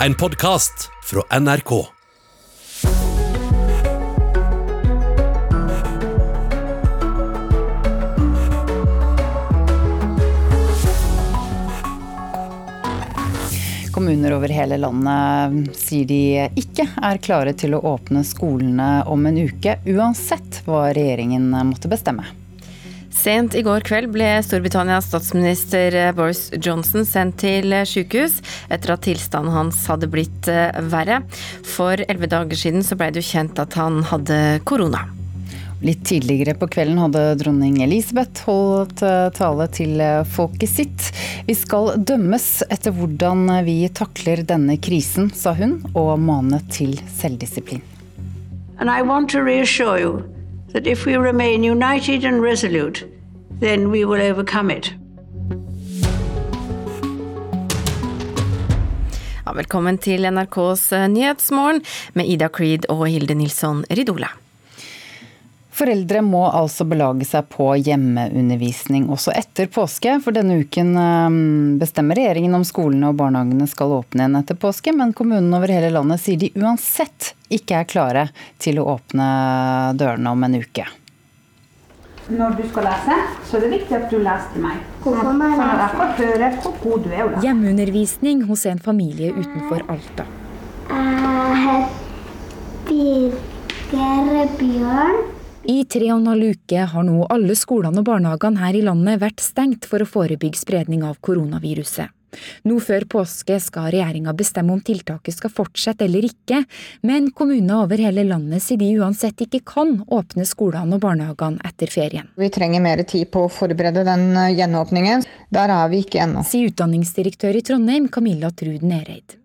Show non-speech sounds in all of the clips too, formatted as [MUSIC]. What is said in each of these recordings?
En podkast fra NRK. Kommuner over hele landet sier de ikke er klare til å åpne skolene om en uke, uansett hva regjeringen måtte bestemme. Sent i går kveld ble Storbritannias statsminister Boris Johnson sendt til sykehus etter at tilstanden hans hadde blitt eh, verre. For elleve dager siden så ble det jo kjent at han hadde korona. Litt tidligere på kvelden hadde dronning Elisabeth holdt eh, tale til eh, folket sitt. Vi skal dømmes etter hvordan vi takler denne krisen, sa hun, og manet til selvdisiplin. And I want to reassure you that if we remain united and resolute, then we will overcome it. Ja, velkommen til NRKs Nyhetsmorgen med Ida Creed og Hilde Nilsson Ridola. Foreldre må altså belage seg på hjemmeundervisning også etter påske. For denne uken eh, bestemmer regjeringen om skolene og barnehagene skal åpne igjen etter påske, men kommunene over hele landet sier de uansett ikke er klare til å åpne dørene om en uke. Når du skal lese, så er det viktig at du leser til meg. Sånn at jeg får høre hvor god du er. Ola. Hjemmeundervisning hos en familie utenfor Alta. Jeg heter Bjørn. I tre og en halv uke har nå alle skolene og barnehagene her i landet vært stengt for å forebygge spredning av koronaviruset. Nå før påske skal regjeringa bestemme om tiltaket skal fortsette eller ikke, men kommuner over hele landet sier de uansett ikke kan åpne skolene og barnehagene etter ferien. Vi trenger mer tid på å forberede den eh, gjenåpningen. Der er vi ikke ennå. Sier utdanningsdirektør i Trondheim, Camilla Truden Nereid.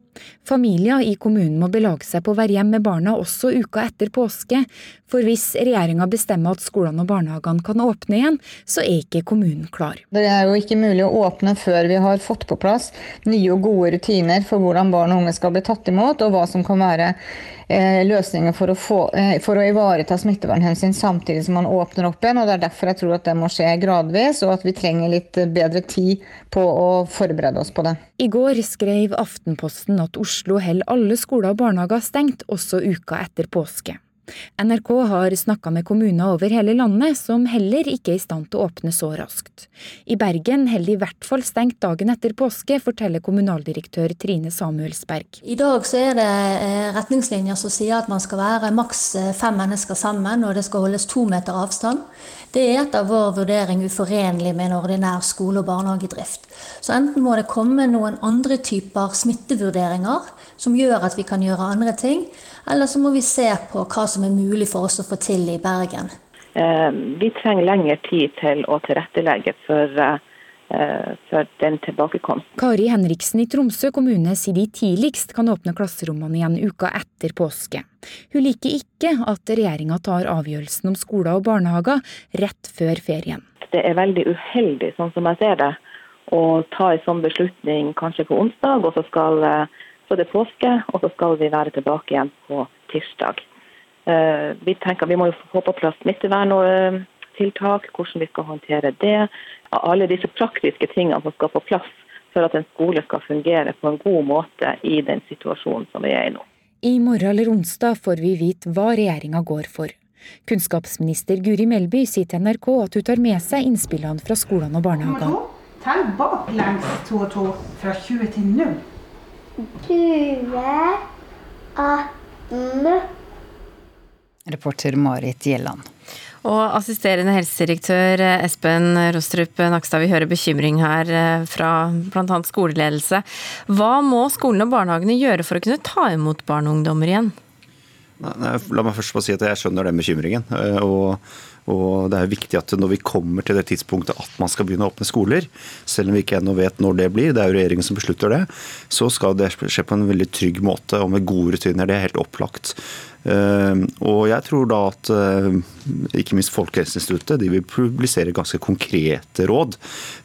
Familier i kommunen må belage seg på å være hjemme med barna også uka etter påske, for hvis regjeringa bestemmer at skolene og barnehagene kan åpne igjen, så er ikke kommunen klar. Det er jo ikke mulig å åpne før vi har fått på plass nye og gode rutiner for hvordan barn og unge skal bli tatt imot, og hva som kan være løsninger for å, få, eh, for å ivareta smittevernhensyn samtidig som man åpner opp igjen. og Det er derfor jeg tror at det må skje gradvis, og at vi trenger litt bedre tid på å forberede oss på det. I går skrev Aftenposten at Oslo holder alle skoler og barnehager stengt også uka etter påske. NRK har snakka med kommuner over hele landet som heller ikke er i stand til å åpne så raskt. I Bergen holder de i hvert fall stengt dagen etter påske, forteller kommunaldirektør Trine Samuelsberg. I dag så er det eh, retningslinjer som sier at man skal være maks eh, fem mennesker sammen, og det skal holdes to meter avstand. Det er etter vår vurdering uforenlig med en ordinær skole- og barnehagedrift. Så enten må det komme noen andre typer smittevurderinger som gjør at vi kan gjøre andre ting, eller så må vi se på hva som er mulig for oss å få til i Bergen. Eh, vi trenger lengre tid til å tilrettelegge for, eh, for den tilbakekomsten. Kari Henriksen i Tromsø kommune sier de tidligst kan åpne klasserommene igjen uka etter påske. Hun liker ikke at regjeringa tar avgjørelsen om skoler og barnehager rett før ferien. Det er veldig uheldig, sånn som jeg ser det, å ta en sånn beslutning kanskje på onsdag, og så skal eh, så det er påske, og så skal vi være tilbake igjen på tirsdag. Eh, vi tenker Vi må jo få på plass smitteverntiltak, hvordan vi skal håndtere det. Alle disse praktiske tingene som skal på plass for at en skole skal fungere på en god måte i den situasjonen som vi er i nå. I morgen eller onsdag får vi vite hva regjeringa går for. Kunnskapsminister Guri Melby sier til NRK at hun tar med seg innspillene fra skolene og barnehagene. Tell baklengs to og to fra 20 til 0. 20, 18 Reporter Marit Gjelland. Og assisterende helsedirektør Espen Rostrup Nakstad, vi hører bekymring her eh, fra bl.a. skoleledelse. Hva må skolene og barnehagene gjøre for å kunne ta imot barn og ungdommer igjen? La meg først få si at jeg skjønner den bekymringen. Eh, og, og, det er viktig at når vi kommer til det tidspunktet at man skal begynne å åpne skoler, selv om vi ikke ennå vet når det blir, det er jo regjeringen som beslutter det, så skal det skje på en veldig trygg måte og med gode rutiner. Det er helt opplagt. Eh, og jeg tror da at eh, ikke minst Folkehelseinstituttet de vil publisere ganske konkrete råd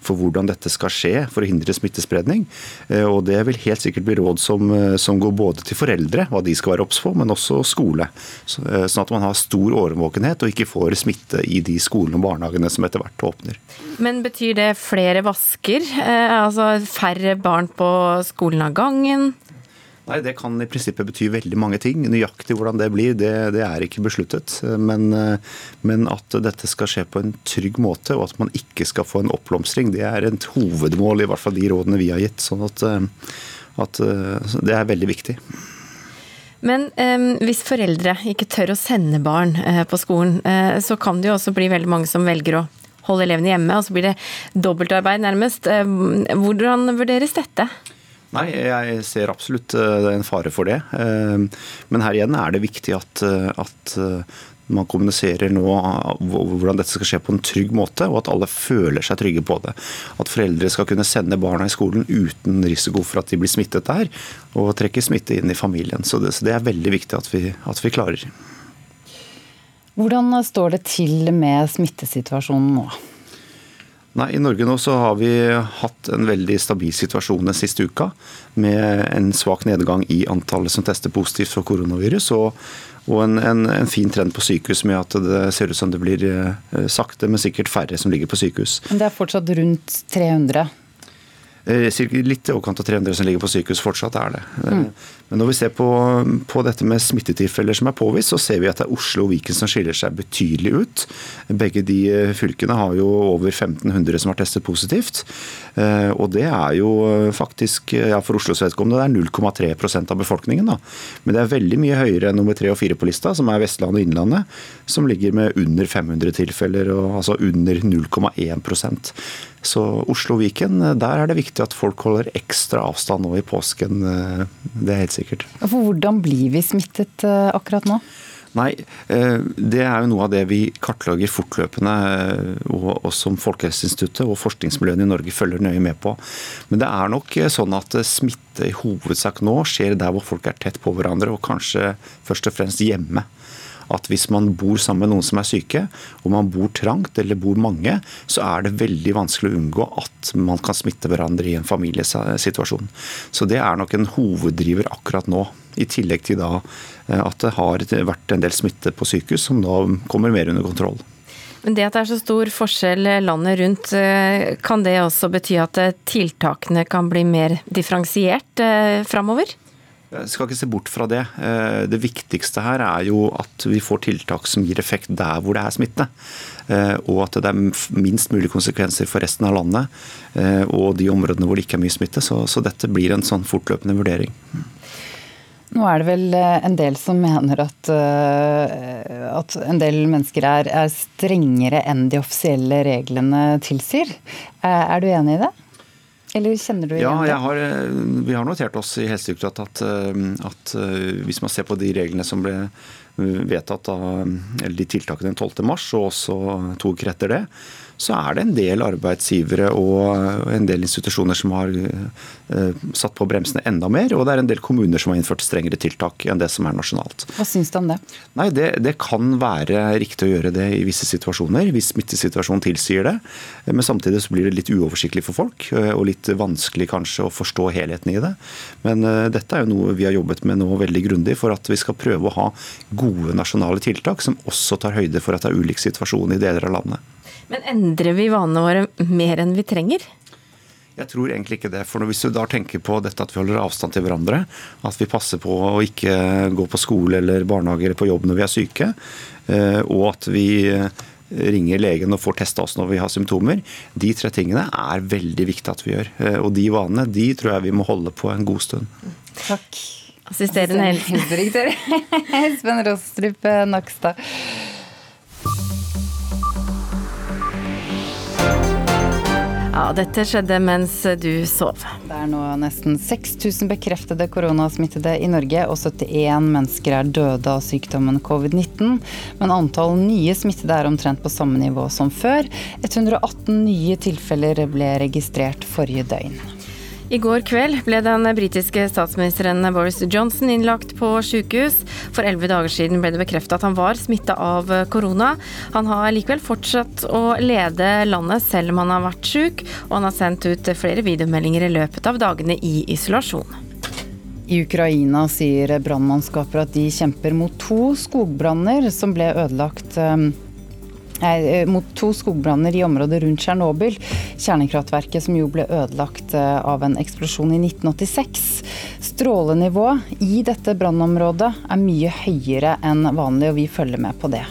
for hvordan dette skal skje for å hindre smittespredning. Eh, og det vil helt sikkert bli råd som, som går både til foreldre, hva de skal være obs på, men også skole. Sånn at man har stor årvåkenhet og ikke får smitte i de skolene og barnehagene som etter hvert åpner. Men betyr det flere vasker? Altså færre barn på skolen av gangen? Nei, Det kan i prinsippet bety veldig mange ting. Nøyaktig hvordan det blir, det, det er ikke besluttet. Men, men, at dette skal skje på en trygg måte, og at man ikke skal få en oppblomstring, det er et hovedmål i hvert fall de rådene vi har gitt. sånn at, at det er veldig viktig. Men eh, hvis foreldre ikke tør å sende barn eh, på skolen, eh, så kan det jo også bli veldig mange som velger å holde elevene hjemme, og så blir det dobbeltarbeid nærmest. Hvordan vurderes dette? Nei, jeg ser absolutt eh, en fare for det. Eh, men her igjen er det viktig at, eh, at man kommuniserer nå hvordan dette skal skje på en trygg måte, og at alle føler seg trygge på det. At foreldre skal kunne sende barna i skolen uten risiko for at de blir smittet der, og trekke smitte inn i familien. Så det, så det er veldig viktig at vi, at vi klarer. Hvordan står det til med smittesituasjonen nå? Nei, I Norge nå så har vi hatt en veldig stabil situasjon den siste uka. Med en svak nedgang i antallet som tester positivt for koronavirus. Og, og en, en, en, fin trend på sykehus med at det ser ut som det blir eh, sakte, men sikkert færre som ligger på sykehus. Men det er fortsatt rundt 300? Eh, litt i overkant av 300 som ligger på sykehus fortsatt er det. Mm. Men når vi ser på, på, dette med smittetilfeller som er påvist, så ser vi at det er Oslo og Viken som skiller seg betydelig ut. Begge de eh, fylkene har jo over 1500 som har testet positivt. Eh, og det er jo faktisk, ja, for Oslos vedkommende, det er 0,3% av befolkningen. da. Men det er veldig mye høyere enn nummer tre og fire på lista, som er Vestlandet og Innlandet, som ligger med under 500 tilfeller, og altså under 0,1 så Oslo-Viken, der er det viktig at folk holder ekstra avstand nå i påsken. Det er helt sikkert. For hvordan blir vi smittet eh, akkurat nå? Nei, eh, Det er jo noe av det vi kartlegger fortløpende, eh, og som Folkehelseinstituttet og forskningsmiljøene i Norge følger nøye med på. Men det er nok sånn at smitte i hovedsak nå skjer der hvor folk er tett på hverandre, og kanskje først og fremst hjemme at hvis man bor sammen med noen som er syke, og man bor trangt eller bor mange, så er det veldig vanskelig å unngå at man kan smitte hverandre i en familiesituasjon. Så det er nok en hoveddriver akkurat nå. I tillegg til da eh, at det har vært en del smitte på sykehus som nå kommer mer under kontroll. Men det at det er så stor forskjell landet rundt, eh, kan det også bety at eh, tiltakene kan bli mer differensiert framover? Jeg skal ikke se bort fra det. Eh, det viktigste her er jo at vi får tiltak som gir effekt der hvor det er smitte. Eh, og at det er minst mulig konsekvenser for resten av landet eh, og de områdene hvor det ikke er mye smitte. Så, så dette blir en sånn fortløpende vurdering. Nå er det vel en del som mener at, at en del mennesker er, er strengere enn de offisielle reglene tilsier. Er du enig i det? Eller kjenner du igjen ja? Har, eh, vi har notert oss i Helsedirektoratet at, eh, at, eh, hvis man ser på de reglene som ble vedtatt av, eller de tiltakene den 12. mars, og også to uker etter det, så er det en del arbeidsgivere og en del institusjoner som har eh, satt på bremsene enda mer. Og det er en del kommuner som har innført strengere tiltak enn det som er nasjonalt. Hva syns du om det? Nei, det, det, kan være riktig å gjøre det i visse situasjoner, hvis smittesituasjonen tilsier det. Men samtidig så blir det litt uoversiktlig for folk, eh, og litt vanskelig kanskje å forstå helheten i det. Men dette er jo noe vi har jobbet med nå veldig grundig, for at vi skal prøve å ha gode nasjonale tiltak som også tar høyde for at det er ulik situasjon i deler av landet. Men endrer vi vanene våre mer enn vi trenger? Jeg tror egentlig ikke det. For hvis du da tenker på dette at vi holder avstand til hverandre, at vi passer på å ikke gå på skole eller barnehage eller på jobb når vi er syke, eh, og at vi eh, ringer legen og får testa oss når vi har symptomer. De tre tingene er veldig viktig at vi gjør. Eh, og de vanene de tror jeg vi må holde på en god stund. Takk. Assisterende helsedirektør Sven Rostrup Nakstad. Ja, dette skjedde mens du sov. Det er nå nesten 6000 bekreftede koronasmittede i Norge, og 71 mennesker er døde av sykdommen covid-19. Men antall nye smittede er omtrent på samme nivå som før. 118 nye tilfeller ble registrert forrige døgn. I går kveld ble den britiske statsministeren Boris Johnson innlagt på sykehus. For elleve dager siden ble det bekreftet at han var smitta av korona. Han har likevel fortsatt å lede landet selv om han har vært syk, og han har sendt ut flere videomeldinger i løpet av dagene i isolasjon. I Ukraina sier brannmannskaper at de kjemper mot to skogbranner som ble ødelagt Eh, mot to skogbranner i området rundt Tsjernobyl, kjernekraftverket som jo ble ødelagt eh, av en eksplosjon i 1986. Strålenivået i dette brannområdet er mye høyere enn vanlig, og vi følger med på det.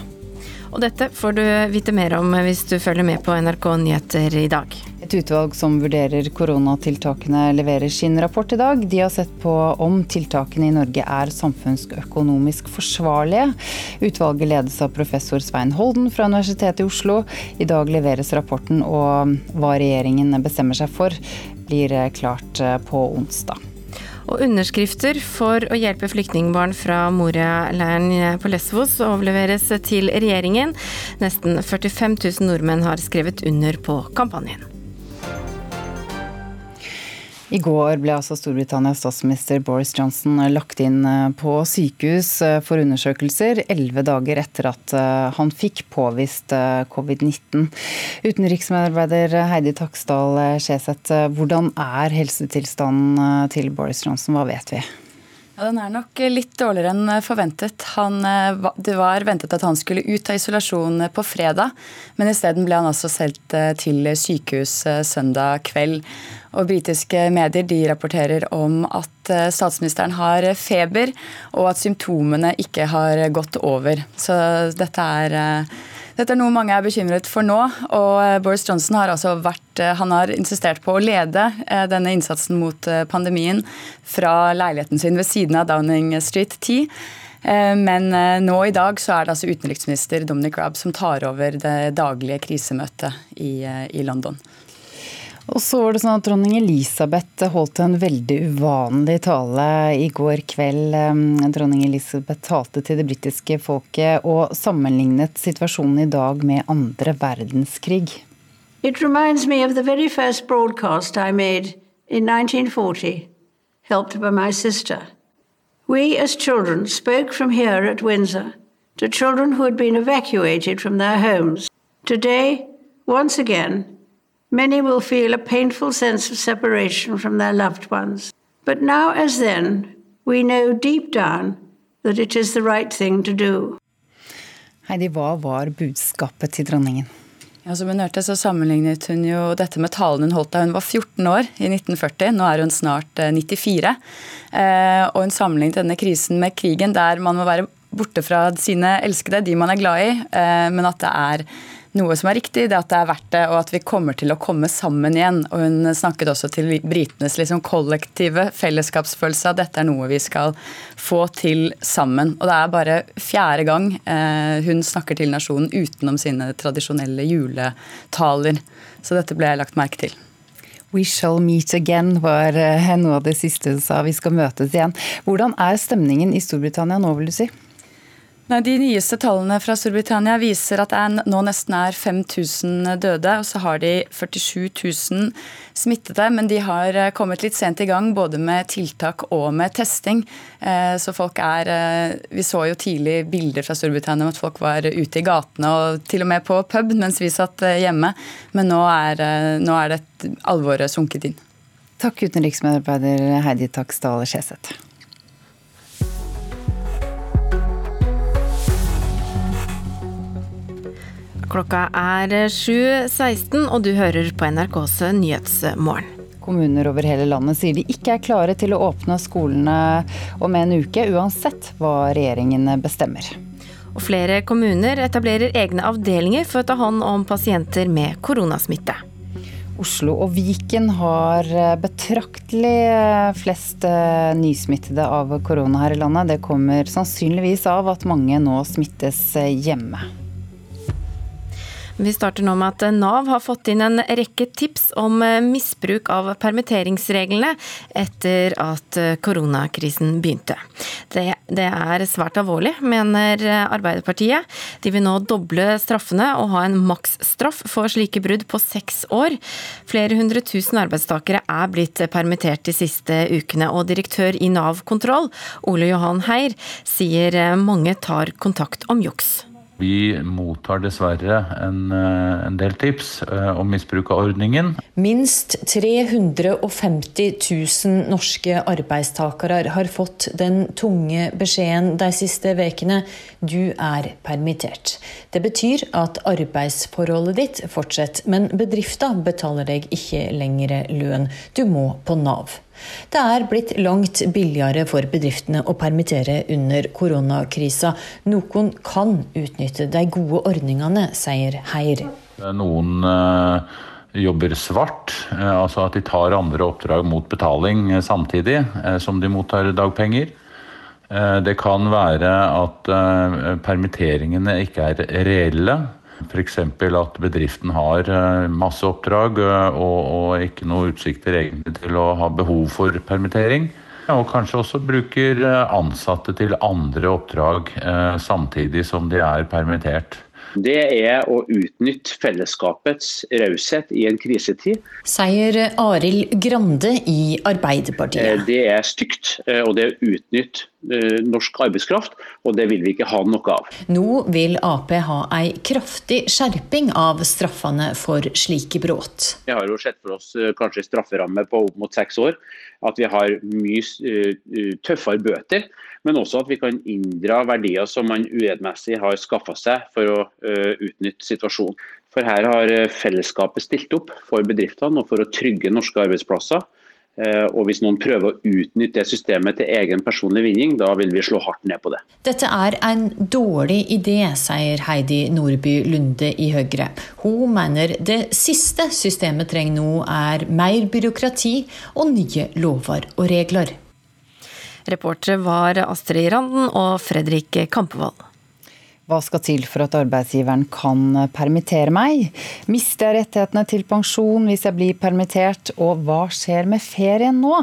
Og dette får du vite mer om hvis du følger med på NRK Nyheter i dag. Et utvalg som vurderer koronatiltakene leverer sin rapport i dag. De har sett på om tiltakene i Norge er samfunnsøkonomisk forsvarlige. Utvalget ledes av professor Svein Holden fra Universitetet i Oslo. I dag leveres rapporten, og hva regjeringen bestemmer seg for, blir klart på onsdag. Og underskrifter for å hjelpe flyktningbarn fra Moria-leiren på Lesvos overleveres til regjeringen. Nesten 45 000 nordmenn har skrevet under på kampanjen. I går ble altså Storbritannias statsminister Boris Johnson lagt inn eh, på sykehus eh, for undersøkelser, elleve dager etter at eh, han fikk påvist covid-19. Utenriksmedarbeider Heidi Taksdal Skjeseth, hvordan er helsetilstanden til Boris Johnson, hva vet vi? Ja, Den er nok litt dårligere enn forventet. Han, det var ventet at han skulle ut av isolasjon på fredag, men isteden ble han altså sendt til sykehus søndag kveld. Og Britiske medier de rapporterer om at eh, statsministeren har feber, og at symptomene ikke har gått over. Så dette er, eh, dette er noe mange er bekymret for nå. og eh, Boris Johnson har altså vært, han har insistert på å lede denne innsatsen mot pandemien fra leiligheten sin ved siden av Downing Street 10. Men nå i dag så er det altså utenriksminister Dominic Raab som tar over det daglige krisemøtet i, i London. Og så var det sånn at Dronning Elisabeth holdt en veldig uvanlig tale i går kveld. Dronning Elisabeth talte til det britiske folket og sammenlignet situasjonen i dag med andre verdenskrig. It reminds me of the very first broadcast I made in 1940, helped by my sister. We as children spoke from here at Windsor to children who had been evacuated from their homes. Today, once again, Many will feel a painful sense of separation from their loved ones. But now, as then, we know deep down that it is the right thing to do. Heidi, hva var budskapet til dronningen? Ja, som hun hørte, så sammenlignet hun jo dette med talen hun holdt da hun var 14 år i 1940. Nå er hun snart 94. Eh, eh, og hun sammenlignet denne krisen med krigen, der man må være borte fra sine elskede, de man er glad i, eh, men at det er noe som er riktig, det at det er verdt det, og at vi kommer til å komme sammen igjen. Og hun snakket også til britenes liksom kollektive fellesskapsfølelse at dette er noe vi skal få til sammen. Og det er bare fjerde gang eh, hun snakker til nasjonen utenom sine tradisjonelle juletaler. Så dette ble jeg lagt merke til. We shall meet again var eh, noe av det siste hun sa. Vi skal møtes igjen. Hvordan er stemningen i Storbritannia nå, vil du si? Nei, De nyeste tallene fra Storbritannia viser at det nå nesten er 5000 døde. og Så har de 47 000 smittede, men de har eh, kommet litt sent i gang både med tiltak og med testing. Eh, så folk er eh, Vi så jo tidlig bilder fra Storbritannia om at folk var ute i gatene og til og med på pub mens vi satt hjemme. Men nå er, nå er det alvoret sunket inn. Takk utenriksmedarbeider Heidi Taksdal Skjeseth. Klokka er 7.16, og du hører på NRKs Nyhetsmorgen. Kommuner over hele landet sier de ikke er klare til å åpne skolene om en uke, uansett hva regjeringen bestemmer. Og flere kommuner etablerer egne avdelinger for å ta hånd om pasienter med koronasmitte. Oslo og Viken har betraktelig flest nysmittede av korona her i landet. Det kommer sannsynligvis av at mange nå smittes hjemme. Vi starter nå med at Nav har fått inn en rekke tips om eh, misbruk av permitteringsreglene etter at eh, koronakrisen begynte. Det, det, er svært alvorlig, mener Arbeiderpartiet. De vil nå doble straffene og ha en maksstraff for slike brudd på seks år. Flere hundre tusen arbeidstakere er blitt permittert de siste ukene, og direktør i Nav kontroll, Ole Johan Heier, sier eh, mange tar kontakt om juks. Vi mottar dessverre en, eh, en, del tips eh, om misbruk av ordningen. Minst 350 000 norske arbeidstakere har fått den tunge beskjeden de siste ukene du er permittert. Det betyr at arbeidsforholdet ditt fortsetter, men bedriften betaler deg ikke lenger lønn. Du må på Nav. Det er blitt langt billigere for bedriftene å permittere under koronakrisa. Noen kan utnytte de gode ordningene, sier Heier. Noen uh, jobber svart, uh, altså at de tar andre oppdrag mot betaling uh, samtidig som de mottar dagpenger. Det kan være at permitteringene ikke er reelle. F.eks. at bedriften har eh, masse oppdrag eh, og, og ikke noe utsikter til å ha behov for permittering. Og kanskje også bruker eh, ansatte til andre oppdrag samtidig som de er permittert det er å utnytte fellesskapets raushet i en krisetid. Sier Arild Grande i Arbeiderpartiet. Eh, det er stygt, eh, og det er å utnytte eh, norsk arbeidskraft, og det vil vi ikke ha noe av. Nå vil Ap ha ei kraftig skjerping av straffene for slike brudd. Vi har jo sett for oss kanskje strafferamme på opp mot seks år. At vi har mye tøffere bøter men også at vi kan inndra verdier som man urettmessig har skaffa seg for å uh, utnytte situasjonen. For her har eh, fellesskapet stilt opp for bedriftene og for å trygge norske arbeidsplasser. Uh, og Hvis noen prøver å utnytte det systemet til egen personlig vinning, da vil vi slå hardt ned på det. Dette er en dårlig idé, sier Heidi Nordby Lunde i Høyre. Hun mener det siste systemet trenger nå er mer byråkrati og nye lover og regler. Reportere var Astrid Randen og Fredrik Kampevold. Hva skal til for at arbeidsgiveren kan permittere meg? Mister jeg rettighetene til pensjon hvis jeg blir permittert, og hva skjer med ferien nå?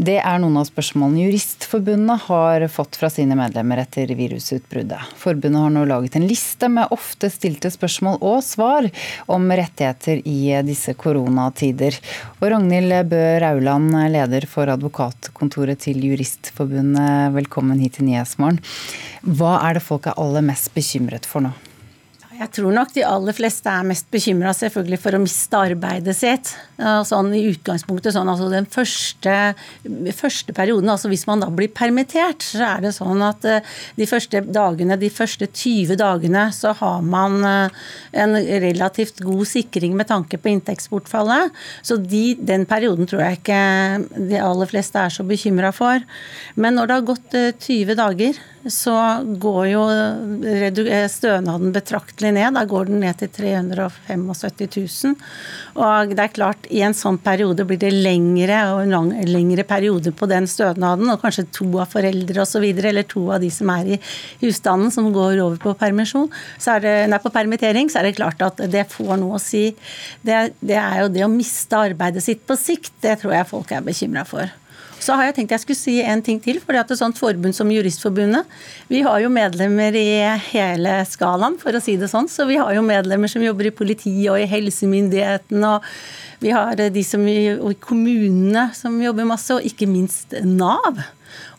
Det er noen av spørsmålene Juristforbundet har fått fra sine medlemmer etter virusutbruddet. Forbundet har nå laget en liste med ofte stilte spørsmål og svar om rettigheter i disse koronatider. Og Ragnhild Bø Rauland, leder for advokatkontoret til Juristforbundet, velkommen hit til Nyhetsmorgen. Hva er det folk er aller mest bekymret for nå? Jeg tror nok de aller fleste er mest bekymra selvfølgelig for å miste arbeidet sitt. Sånn i utgangspunktet sånn altså den første, første, perioden, altså hvis man da blir permittert, så er det sånn at eh, de første dagene, de første 20 dagene, så har man eh, en relativt god sikring med tanke på inntektsbortfallet. Så de, den perioden tror jeg ikke de aller fleste er så bekymra for. Men når det har gått 20 eh, dager, så går jo stønaden betraktelig ned. Da går den ned til 375 000. Og det er klart, i en sånn periode blir det lengre og en lang, lengre periode på den stønaden, og kanskje to av foreldre osv., eller to av de som er i husstanden som går over på permisjon, så er det, nei, på permittering, så er det klart at det får noe å si. Det, det er jo det å miste arbeidet sitt på sikt, det tror jeg folk er bekymra for. Så har jeg tenkt jeg skulle si en ting til. fordi at et sånt forbund som Juristforbundet, vi har jo medlemmer i hele skalaen, for å si det sånn. Så vi har jo medlemmer som jobber i politiet og i helsemyndigheten, og vi har de som i, i kommunene som jobber masse, og ikke minst Nav.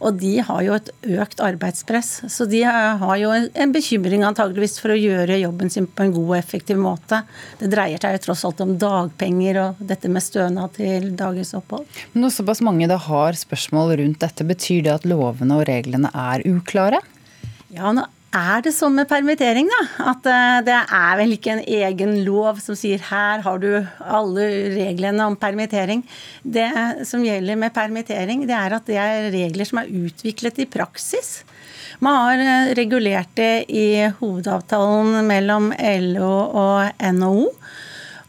Og de har jo et økt arbeidspress. Så de har jo en bekymring antageligvis for å gjøre jobben sin på en god og effektiv måte. Det dreier seg jo tross alt om dagpenger og dette med stønad til dagens opphold. Men når såpass mange da har spørsmål rundt dette, betyr det at lovene og reglene er uklare? Ja, nå er det sånn med permittering, da? At eh, det er vel ikke en egen lov som sier her har du alle reglene om permittering. Det som gjelder med permittering, det er at det er regler som er utviklet i praksis. Man har eh, regulert det i hovedavtalen mellom LO og NHO.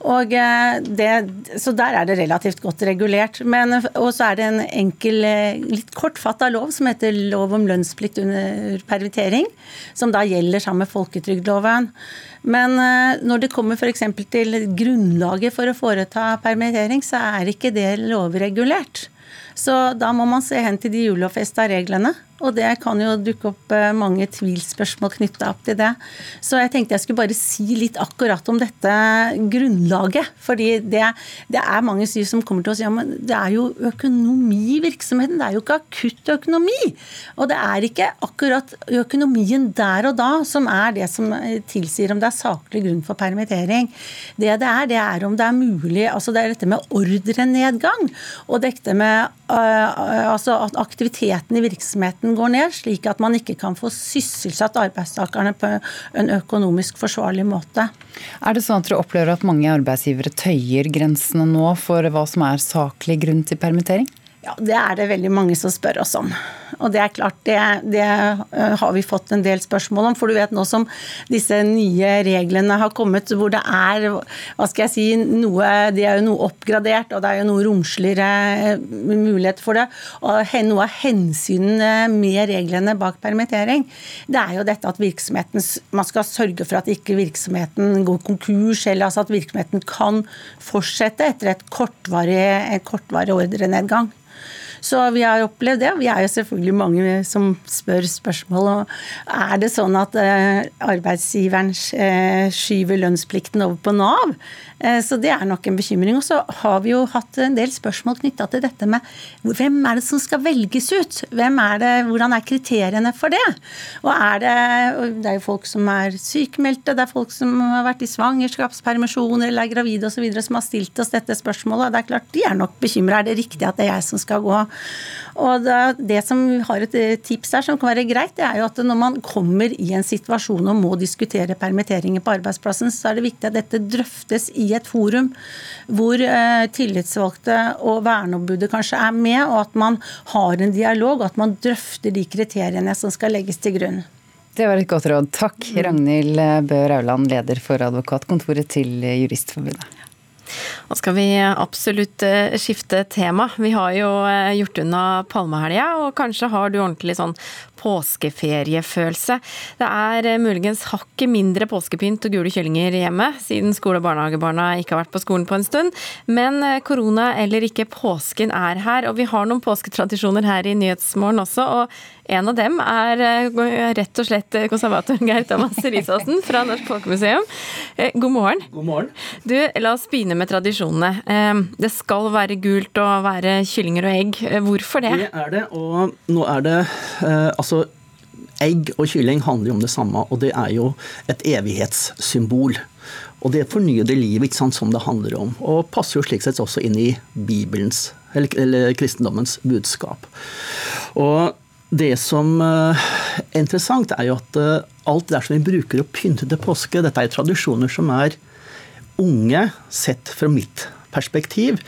Og eh, det, så der er det relativt godt regulert. Men, og så er det en enkel, eh, litt kortfatta lov som heter lov om lønnsplikt under permittering, som da gjelder sammen med folketrygdloven. Men eh, når det kommer f.eks. til grunnlaget for å foreta permittering, så er ikke det lovregulert. Så da må man se hen til de julovfesta reglene. Og det kan jo dukke opp eh, mange tvilsspørsmål knytta opp til det. Så jeg tenkte jeg skulle bare si litt akkurat om dette grunnlaget. Fordi det, det er mange styr som kommer til si ja, men det er jo økonomi i virksomheten. Det er jo ikke akutt økonomi. Og det er ikke akkurat økonomien der og da som er det som tilsier om det er saklig grunn for permittering. Det det er, det er om det er mulig altså Det er dette med ordrenedgang. Og dette med uh, altså at aktiviteten i virksomheten går ned, slik at man ikke kan få sysselsatt arbeidstakerne på en økonomisk forsvarlig måte. Er det sånn at dere opplever at mange arbeidsgivere tøyer grensene nå for hva som er saklig grunn til permittering? Ja, Det er det veldig mange som spør oss om. Og det er klart, det, det, har vi fått en del spørsmål om. For du vet nå som disse nye reglene har kommet, hvor det er hva skal jeg si, noe De er jo noe oppgradert, og det er jo noe romsligere eh, mulighet for det. Og noe av hensynene med reglene bak permittering, det er jo dette at virksomheten Man skal sørge for at ikke virksomheten går konkurs, eller altså at virksomheten kan fortsette etter et kortvarig, en kortvarig ordrenedgang. Så vi har opplevd det. Vi er jo selvfølgelig mange som spør spørsmål. Og er det sånn at eh, arbeidsgiveren eh, skyver lønnsplikten over på Nav? Eh, så det er nok en bekymring. Og så har vi jo hatt en del spørsmål knytta til dette med hvem er det som skal velges ut? Hvem er det, hvordan er kriteriene for det? Og er det, det er jo folk som er sykemeldte, det er folk som har vært i svangerskapspermisjoner eller er gravide osv. som har stilt oss dette spørsmålet. Det er klart De er nok bekymra. Er det riktig at det er jeg som skal gå? Og det, det som har et eh, tips her som kan være greit, det er jo at når man kommer i en situasjon og må diskutere permitteringer på arbeidsplassen, så er det viktig at dette drøftes i et forum hvor eh, tillitsvalgte og verneombudet kanskje er med, og at man har en dialog, at man drøfter de kriteriene som skal legges til grunn. Det var et godt råd. Takk, Ragnhild Bø Rauland, leder for advokatkontoret til Juristforbundet. Nå skal vi absolutt eh, skifte tema. Vi har jo eh, gjort unna palmehelga, og kanskje har du ordentlig sånn påskeferiefølelse. Det er eh, muligens hakket mindre påskepynt og gule kyllinger hjemme, siden skole- og barnehagebarna ikke har vært på skolen på en stund. Men korona eller ikke, påsken er her, og vi har noen påsketradisjoner her i Nyhetsmorgen også. og en av dem er rett og slett konservatoren Geir Thomas Risaasen fra Norsk Folkemuseum. God morgen. God morgen. Du, la oss begynne med tradisjonene. Det skal være gult og være kyllinger og egg. Eh, hvorfor det? Det er det, og nå er det eh, Altså, egg og kylling handler jo om det samme, og det er jo et evighetssymbol. Og det fornyede livet ikke sant, som det handler om. Og passer jo slik sett også inn i Bibelens, eller, eller kristendommens budskap. Og det som eh, er interessant, er jo at alt det der som vi bruker å pynte til påske, dette er tradisjoner som er unge sett fra mitt perspektiv.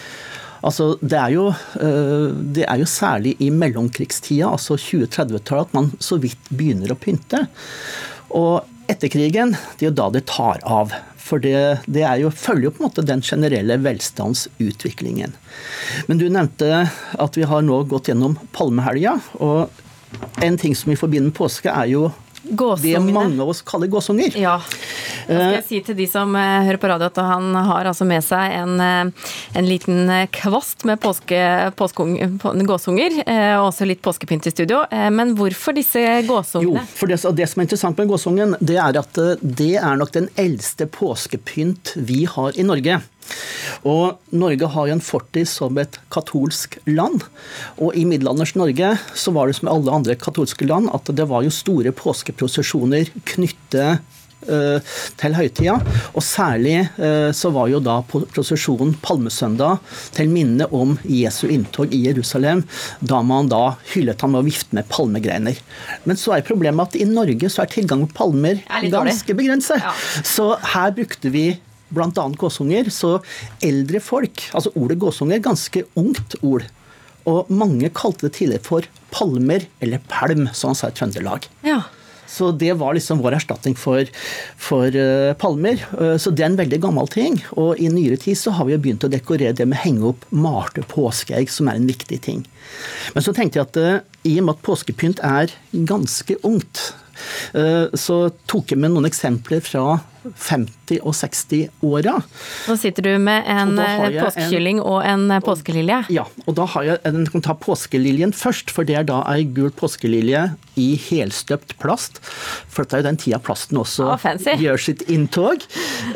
Altså, det, er jo, eh, det er jo særlig i mellomkrigstida, altså 2030-tallet, at man så vidt begynner å pynte. Og etter krigen, det er jo da det tar av. For det, det jo, følger jo på en måte den generelle velstandsutviklingen. Men du nevnte at vi har nå gått gjennom palmehelga. Og en ting som vi forbinder med påske, er jo det mange av oss kaller gåsunger. Ja. Da skal jeg si til de som eh, hører på radio at han har altså med seg en, eh, en liten eh, kvast med påske, gåsunger, og også litt påskepynt i studio. Men hvorfor disse gåsungene? Jo, for det, det som er interessant med gåsungen, det er at det er nok den eldste påskepynt vi har i Norge. Og Norge har jo en fortid som et katolsk land. Og i middelalders Norge så var det som i alle andre katolske land at det var jo store påskeprosesjoner knyttet eh, til høytida. Og særlig eh, så var jo da prosesjonen palmesøndag til minne om Jesu inntog i Jerusalem, da man da hyllet ham med å vifte med palmegreiner. Men så er problemet at i Norge så er tilgang på palmer ganske begrenset. Så her brukte vi bl.a. gåsunger. Så eldre folk Altså ordet gåsunger er ganske ungt ord. Og mange kalte det tidligere for palmer, eller palm, som han sa i Trøndelag. Ja. Så det var liksom vår erstatning for, for uh, palmer. Uh, så det er en veldig gammel ting. Og i nyere tid så har vi jo begynt å dekorere det med å henge opp malte påskeegg, som er en viktig ting. Men så tenkte jeg at uh, i og med at påskepynt er ganske ungt, så tok jeg med noen eksempler fra 50- og 60-åra. Nå sitter du med en eh, påskekylling og en eh, påskelilje. Ja, og da har jeg, jeg kan ta påskeliljen først, for det er da ei gul påskelilje i helstøpt plast. For det er jo den tida plasten også oh, gjør sitt inntog.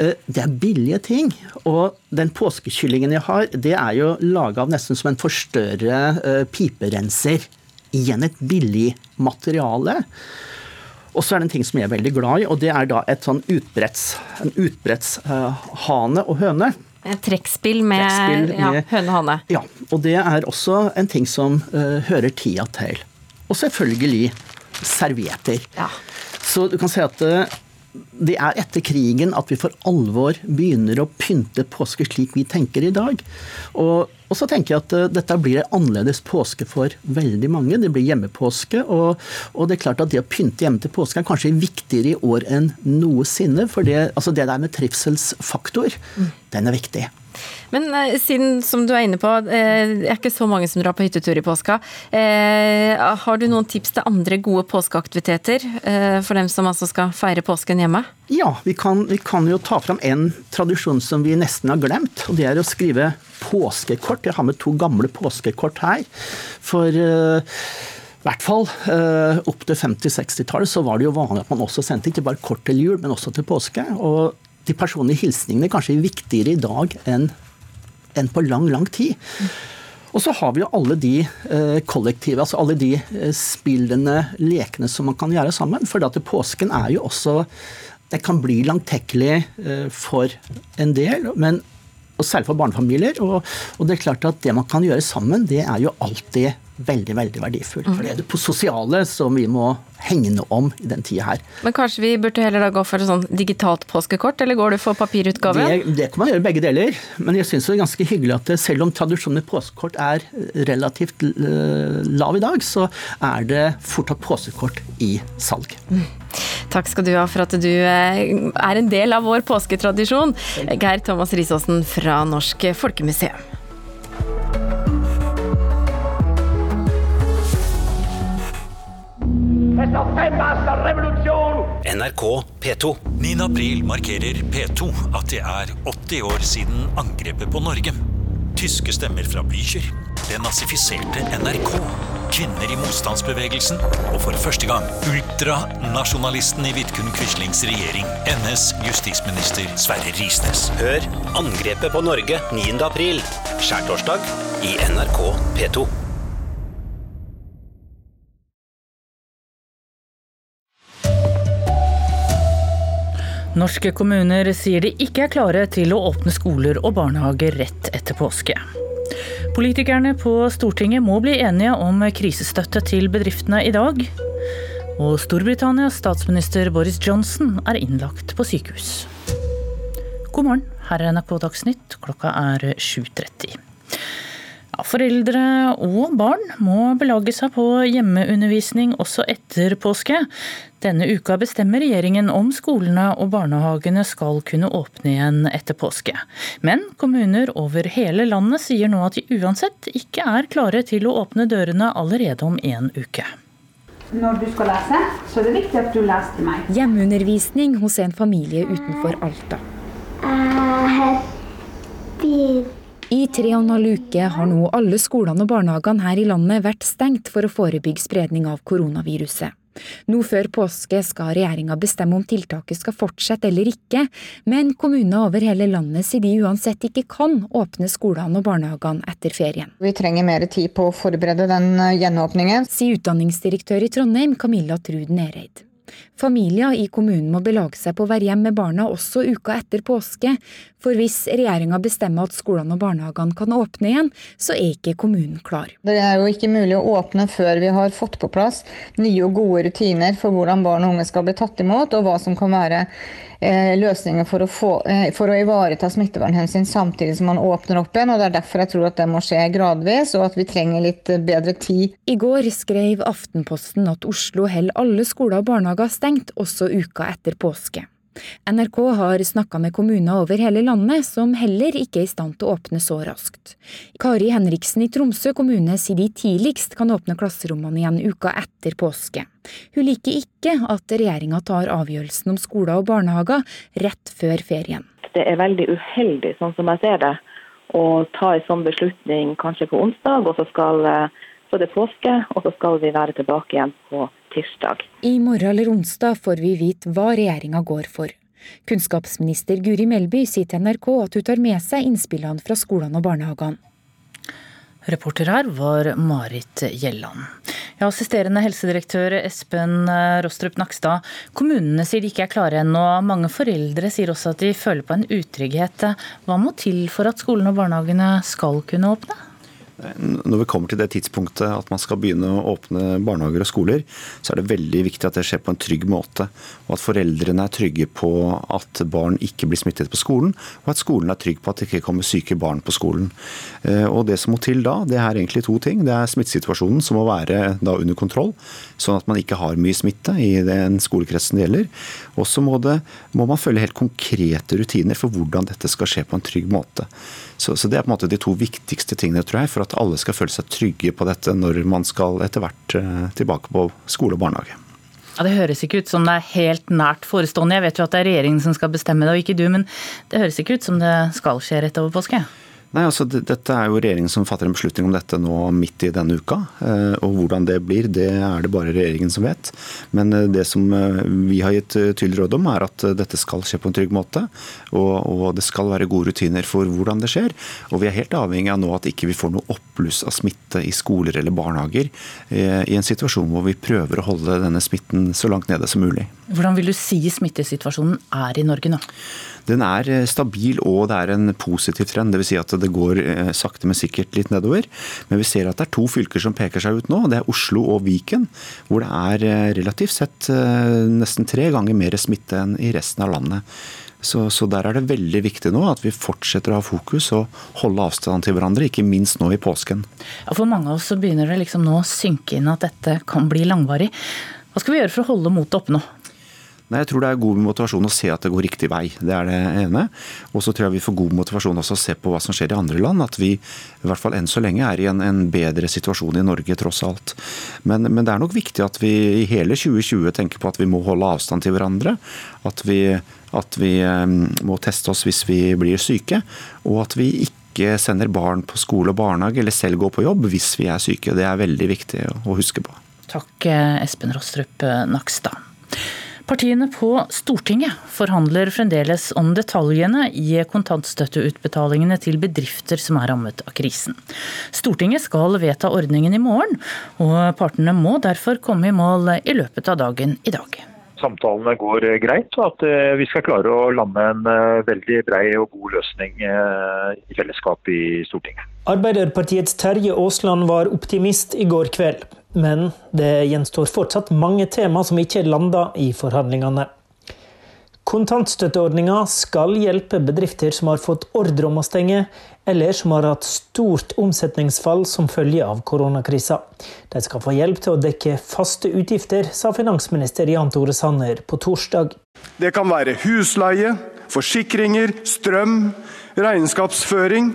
Eh, det er billige ting. Og den påskekyllingen jeg har, det er jo laga av nesten som en forstørre piperenser. Igjen et billig materiale. Og så er det en ting som jeg er veldig glad i, og det er da et sånn utbretts, en utbrettshane uh, og høne. Et trekkspill med, trekkspill med ja, høne og hane. Ja, og det er også en ting som uh, hører tida til. Og selvfølgelig servietter. Ja. Så du kan si at uh, det er etter krigen at vi for alvor begynner å pynte påske slik vi tenker i dag. Og, og så tenker jeg at uh, dette blir en annerledes påske for veldig mange. Det blir hjemmepåske. Og, og, det er klart at det å pynte hjemme til påske er kanskje viktigere i år enn noensinne. For det, altså det der med trivselsfaktor, mm. den er viktig. Men eh, siden, som du er inne på, eh, det er ikke så mange som drar på hyttetur i påska. Eh, har du noen tips til andre gode påskeaktiviteter for dem som altså skal feire påsken hjemme? Ja, vi kan, vi kan jo ta fram en tradisjon som vi nesten har glemt. Og det er å skrive påskekort. Jeg har med to gamle påskekort her. For i hvert fall opp til 50-60-tallet så var det jo vanlig at man også sendte ikke bare kort til jul, men også til påske. Og de personlige hilsningene kanskje viktigere i dag enn, enn på lang, lang tid. Og så har vi jo alle de eh, kollektive, altså alle de eh, spillene, lekene som man kan gjøre sammen. For at påsken er jo også Det kan bli langtekkelig eh, for en del, men, og særlig for barnefamilier. Og, og, det er klart at det man kan gjøre sammen, det er jo alltid veldig veldig verdifullt. For det er det på sosiale som vi må hegne om i den tida her. Men kanskje vi burde heller da gå for et sånn digitalt påskekort, eller går du for papirutgave? Det, det kan man gjøre begge deler, men jeg syns det er ganske hyggelig at selv om tradisjonen med påskekort er relativt lav i dag, så er det fortsatt påskekort i salg. Mm. Takk skal du ha for at du eh, er en del av vår påsketradisjon, Geir Thomas Risaasen fra Norsk Folkemuseum. NRK P2. 9. april markerer P2 at det er 80 år siden angrepet på Norge. Tyske stemmer fra Blücher, det nazifiserte NRK, kvinner i motstandsbevegelsen og for første gang ultranasjonalisten i Vidkun Quislings regjering, NS justisminister Sverre Risnes. Hør Angrepet på Norge 9. april, skjærtorsdag i NRK P2. Norske kommuner sier de ikke er klare til å åpne skoler og barnehager rett etter påske. Politikerne på Stortinget må bli enige om krisestøtte til bedriftene i dag. Og Storbritannias statsminister Boris Johnson er innlagt på sykehus. God morgen, her er NRK Dagsnytt. Klokka er 7.30. Foreldre og barn må belage seg på hjemmeundervisning også etter påske. Denne uka bestemmer regjeringen om skolene og barnehagene skal kunne åpne igjen etter påske. Men kommuner over hele landet sier nå at de uansett ikke er klare til å åpne dørene allerede om en uke. Når du skal lese, så er det viktig at du leser til meg. Hjemmeundervisning hos en familie utenfor Alta. Jeg i tre og en halv uke har nå alle skolene og barnehagene her i landet vært stengt for å forebygge spredning av koronaviruset. Nå før påske skal regjeringa bestemme om tiltaket skal fortsette eller ikke, men kommuner over hele landet sier de uansett ikke kan åpne skolene og barnehagene etter ferien. Vi trenger mer tid på å forberede den gjenåpningen. Sier utdanningsdirektør i Trondheim, Camilla Trud Nereid. Familier i kommunen må belage seg på å være hjemme med barna også uka etter påske, for hvis regjeringa bestemmer at skolene og barnehagene kan åpne igjen, så er ikke kommunen klar. Det er jo ikke mulig å åpne før vi har fått på plass nye og gode rutiner for hvordan barn og unge skal bli tatt imot, og hva som kan være løsninger for å, få, eh, for å ivareta smittevernhensyn samtidig som man åpner opp igjen. og Det er derfor jeg tror at det må skje gradvis, og at vi trenger litt bedre tid. I går skrev Aftenposten at Oslo holder alle skoler og barnehager stengt også uka etter påske. NRK har snakka med kommuner over hele landet som heller ikke er i stand til å åpne så raskt. Kari Henriksen i Tromsø kommune sier de tidligst kan åpne klasserommene igjen uka etter påske. Hun liker ikke at regjeringa tar avgjørelsen om skoler og barnehager rett før ferien. Det er veldig uheldig, sånn som jeg ser det, å ta en sånn beslutning kanskje på onsdag, og så skal eh, så det er påske, og så skal vi være tilbake igjen på tirsdag. I morgen eller onsdag får vi vite hva regjeringa går for. Kunnskapsminister Guri Melby sier til NRK at hun tar med seg innspillene fra skolene og barnehagene. Reporter her var Marit Gjelland. Ja, assisterende helsedirektør Espen Rostrup Nakstad. Kommunene sier de ikke er klare ennå. Mange foreldre sier også at de føler på en utrygghet. Hva må til for at skolene og barnehagene skal kunne åpne? Når vi kommer til det tidspunktet at man skal begynne å åpne barnehager og skoler, så er det veldig viktig at det skjer på en trygg måte. Og at foreldrene er trygge på at barn ikke blir smittet på skolen, og at skolen er trygg på at det ikke kommer syke barn på skolen. Eh, og Det som må til da, det er egentlig to ting. Det er smittesituasjonen som må være da under kontroll, sånn at man ikke har mye smitte i den skolekretsen det gjelder. Og så må, må man følge helt konkrete rutiner for hvordan dette skal skje på en trygg måte. Så, så, Det er på en måte de to viktigste tingene tror jeg, for at alle skal føle seg trygge på dette når man skal etter hvert eh, tilbake på skole og barnehage. Ja, Det høres ikke ut som det er helt nært forestående. Jeg vet jo at det er regjeringen som skal bestemme det, og ikke du. Men det høres ikke ut som det skal skje rett over påske? Nei, altså Dette er jo regjeringen som fatter en beslutning om dette nå midt i denne uka. Eh, og Hvordan det blir, det er det bare regjeringen som vet. Men eh, det som eh, vi har gitt tydelig råd om, er at dette skal skje på en trygg måte. Og, og, det skal være gode rutiner for hvordan det skjer. Og vi er helt avhengig av nå at ikke vi får noe oppbluss av smitte i skoler eller barnehager. I en situasjon hvor vi prøver å holde denne smitten så langt nede som mulig. Hvordan vil du si smittesituasjonen er i Norge nå? Den er eh, stabil og det er en positiv trend. Dvs. Si at det går eh, sakte, men sikkert litt nedover. Men vi ser at det er to fylker som peker seg ut nå. Det er Oslo og Viken. Hvor det er eh, relativt sett nesten tre ganger mer smitte enn i resten av landet. Så, så, der er det veldig viktig nå at vi fortsetter å ha fokus og holde avstand til hverandre, ikke minst nå i påsken. Ja, for mange av oss så begynner det liksom nå å synke inn at dette kan bli langvarig. Hva skal vi gjøre for å holde motet oppe nå? Nei, Jeg tror det er god motivasjon å se at det går riktig vei. Det er det ene. Og så tror jeg vi får god motivasjon også å se på hva som skjer i andre land. At vi i hvert fall enn så lenge er i en, en bedre situasjon i Norge, tross alt. Men, men, det er nok viktig at vi i hele 2020 tenker på at vi må holde avstand til hverandre. At vi, at vi må teste oss hvis vi blir syke. Og at vi ikke sender barn på skole og barnehage, eller selv går på jobb hvis vi er syke. Det er veldig viktig å huske på. Takk, Espen Rostrup Nakstad. Partiene på Stortinget forhandler fremdeles om detaljene i kontantstøtteutbetalingene til bedrifter som er rammet av krisen. Stortinget skal vedta ordningen i morgen, og partene må derfor komme i mål i løpet av dagen i dag samtalene går greit, og at eh, vi skal klare å lande en eh, veldig brei og god løsning eh, i fellesskap i Stortinget. Arbeiderpartiets Terje Aasland var optimist i går kveld. Men det gjenstår fortsatt mange tema som ikke er landa i forhandlingene. Kontantstøtteordninga skal hjelpe bedrifter som har fått ordre om å stenge, eller som har hatt stort omsetningsfall som følge av koronakrisa. De skal få hjelp til å dekke faste utgifter, sa finansminister Jan Tore Sanner på torsdag. Det kan være husleie, forsikringer, strøm, regnskapsføring.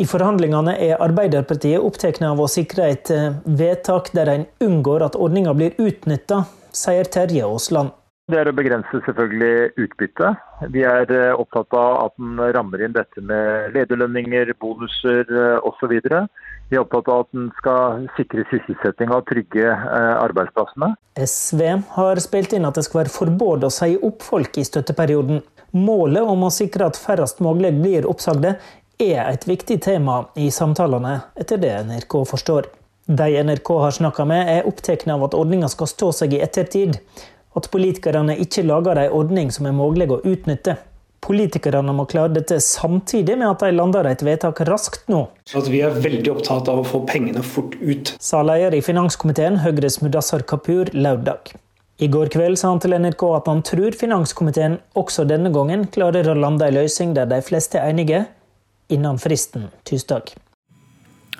I forhandlingene er Arbeiderpartiet opptatt av å sikre et eh, vedtak der en unngår at ordninga blir utnytta, sier Terje Aasland. Det er å begrense selvfølgelig utbytte. Vi er eh, opptatt av at den rammer inn dette med lederlønninger, bonuser eh, osv. Vi er opptatt av at den skal sikre sysselsetting og trygge arbeidsplassene. SV har spilt inn at det skal være forbud å si opp folk i støtteperioden. Målet om å sikre at færrest mulig blir oppsagde, er et viktig tema i samtalene, etter det NRK forstår. De NRK har snakka med, er opptatt av at ordninga skal stå seg i ettertid. At politikerne ikke lager ei ordning som er mulig å utnytte. Politikerne må klare dette samtidig med at de lander et vedtak raskt nå. At vi er veldig opptatt av å få pengene fort ut. Sa leder i finanskomiteen, Høyres Mudassar Kapur, lørdag. I går kveld sa han til NRK at han tror finanskomiteen også denne gangen klarer å lande ei løsning der de fleste er enige, innen fristen tirsdag.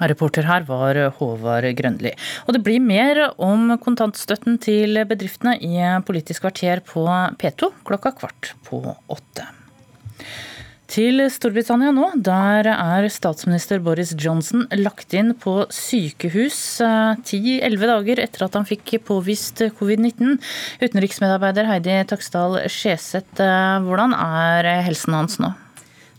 Reporter her var Håvard Grønli. Og det blir mer om kontantstøtten til bedriftene i Politisk kvarter på P2 klokka kvart på åtte. Til Storbritannia nå. Der er statsminister Boris Johnson lagt inn på sykehus eh, ti-elleve dager etter at han fikk påvist covid-19. Utenriksmedarbeider Heidi Taksdal Skjeseth, eh, hvordan er helsen hans nå?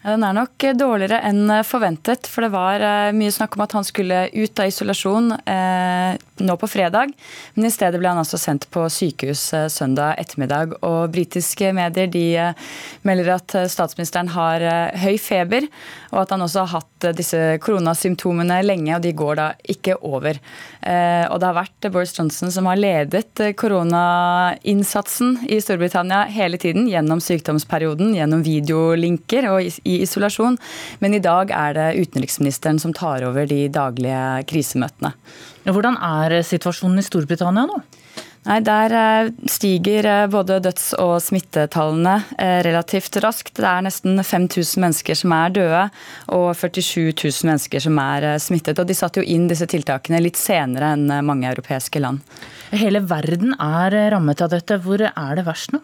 Den er nok dårligere enn forventet, for det var eh, mye snakk om at han skulle ut av isolasjon eh, nå på fredag, men i stedet ble han altså sendt på sykehus eh, søndag ettermiddag. Og britiske medier de eh, melder at statsministeren har eh, høy feber, og at han også har hatt eh, disse koronasymptomene lenge, og de går da ikke over. Og det har vært Boris Johnson som har ledet koronainnsatsen i Storbritannia hele tiden, gjennom sykdomsperioden, gjennom videolinker og i i isolasjon. Men i dag er det utenriksministeren som tar over de daglige krisemøtene. Hvordan er situasjonen i Storbritannia nå? Nei, Der eh, stiger eh, både døds- og smittetallene eh, relativt raskt. Det er nesten 5000 mennesker som er døde, og 47 000 mennesker som er smittet. Og De satte jo inn disse tiltakene litt senere enn mange europeiske land. Hele verden er rammet av dette. Hvor er det verst nå?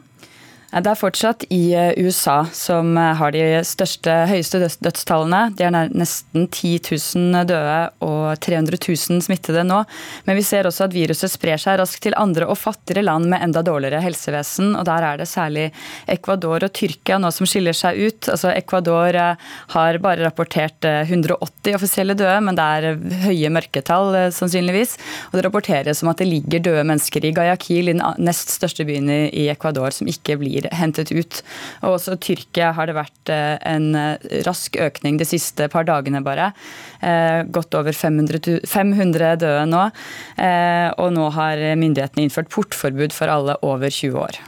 Det er fortsatt i eh, USA som eh, har de største, høyeste dødstallene. De er nesten 10 000 døde og 300 000 smittede nå. Men vi ser også at viruset sprer seg raskt til andre og fattigere land med enda dårligere helsevesen. og Der er det særlig Ecuador og Tyrkia nå som skiller seg ut. Altså Ecuador eh, har bare rapportert 180 offisielle døde, men det er høye mørketall sannsynligvis. Og det rapporteres om at det ligger døde mennesker i Guayaquil, den nest største byen i Ecuador, som ikke blir blir hentet ut. Og også Tyrkia har det vært eh, en eh, rask økning de siste par dagene bare. Eh, godt over 500, 500 døde nå. Og nå har myndighetene innført portforbud for alle over 20 år.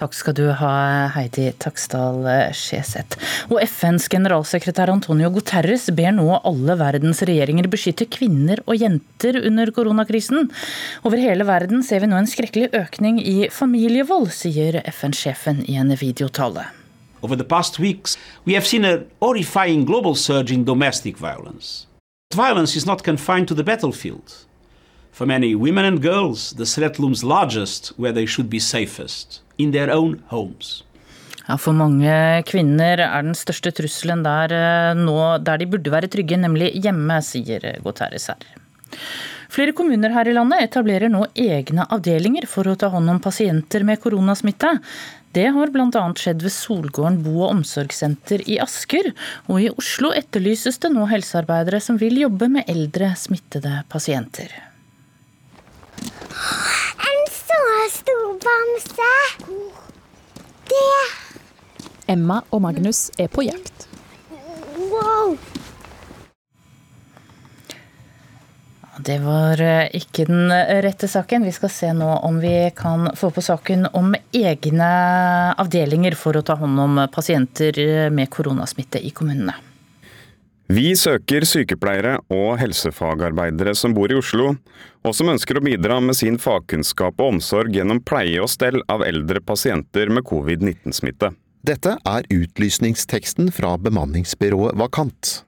Takk skal du ha, Heidi Taksdal Skjeseth. Og FNs generalsekretær Antonio Guterres ber nå alle verdens regjeringer beskytte kvinner og jenter under koronakrisen. Over hele verden ser vi nå en skrekkelig økning i familievold, sier FN-sjefen i en videotale. Over the past weeks, we have seen a horrifying global surge in domestic violence. Violence is not confined to the battlefield. For many women and girls, the threat looms largest where they should be safest in their own homes. Ja, For mange kvinner er den største trusselen der eh, nå der de burde være trygge, nemlig hjemme, sier Guterres her. Flere kommuner her i landet etablerer nå egne avdelinger for å ta hånd om pasienter med koronasmitte. Det har bl.a. skjedd ved Solgården bo- og omsorgssenter i Asker. Og i Oslo etterlyses det nå helsearbeidere som vil jobbe med eldre smittede pasienter. En så stor bamse! Det Emma og Magnus er på jakt. Wow! Det var eh, ikke den rette saken. Vi skal se nå om vi kan få på saken om egne avdelinger for å ta hånd om pasienter med koronasmitte i kommunene. Vi søker sykepleiere og helsefagarbeidere som bor i Oslo, og som ønsker å bidra med sin fagkunnskap og omsorg gjennom pleie og stell av eldre pasienter med covid-19-smitte. Dette er utlysningsteksten fra bemanningsbyrået Vakant.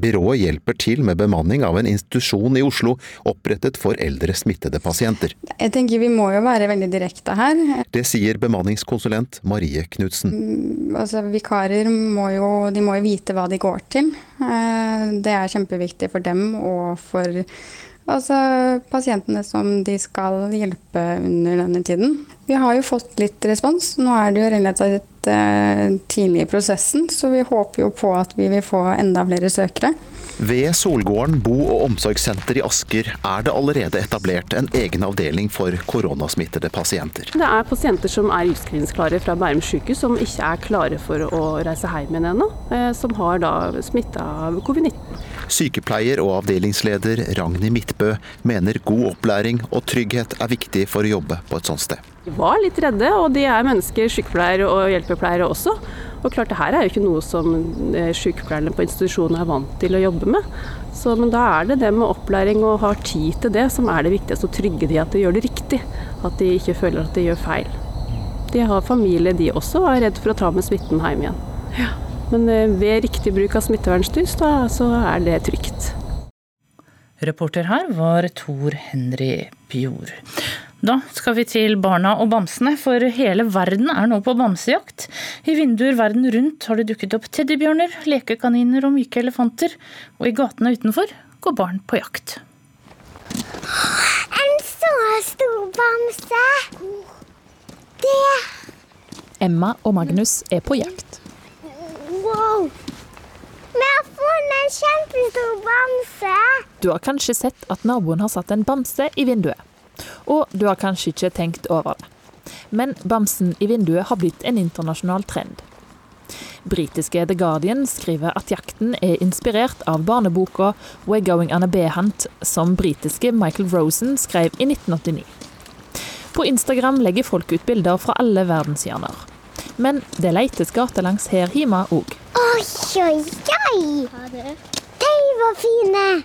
Byrået hjelper til med bemanning av en institusjon i Oslo opprettet for eldre smittede pasienter. Jeg tenker Vi må jo være veldig direkte her. Det sier bemanningskonsulent Marie Knutsen. Mm, altså, vikarer må jo, de må jo vite hva de går til. Eh, det er kjempeviktig for dem og for altså, pasientene som de skal hjelpe under denne tiden. Vi har jo fått litt respons. Nå er det jo relativt tidlig i prosessen, så vi håper jo på at vi vil få enda flere søkere. Ved Solgården bo- og omsorgssenter i Asker er det allerede etablert en egen avdeling for koronasmittede pasienter. Det er pasienter som er utskrivningsklare fra Bærum sykehus, som ikke er klare for å reise hjem igjen ennå. Eh, som har da smitta av covid-19. Sykepleier og avdelingsleder Ragnhild Midtbø mener god opplæring og trygghet er viktig for å jobbe på et sånt sted. De var litt redde, og de er mennesker, sykepleiere og hjelpepleiere også. Og klart, det her er jo ikke noe som eh, sykepleierne på institusjonen er vant til å jobbe med. Så, men da er det det med opplæring og ha tid til det som er det viktigste. Å trygge de at de gjør det riktig. At de ikke føler at de gjør feil. De har familie de også, og er redd for å ta med smitten hjem igjen. Ja. Men eh, ved riktig bruk av smittevernstyr, så er det trygt. Reporter her var Tor Henry Bjord. Da skal vi til barna og bamsene, for hele verden er nå på bamsejakt. I vinduer verden rundt har det dukket opp teddybjørner, lekekaniner og myke elefanter. Og i gatene utenfor går barn på jakt. En så stor bamse! Det Emma og Magnus er på jakt. Wow! Vi har funnet en kjempestor bamse! Du har kanskje sett at naboen har satt en bamse i vinduet. Og du har kanskje ikke tenkt over det. Men bamsen i vinduet har blitt en internasjonal trend. Britiske The Guardian skriver at jakten er inspirert av barneboka 'We're Going On A Bear Hunt', som britiske Michael Rosen skrev i 1989. På Instagram legger folk ut bilder fra alle verdenshjørner. Men det leites gatelangs her hjemme òg. Oi, oi, oi! De var fine!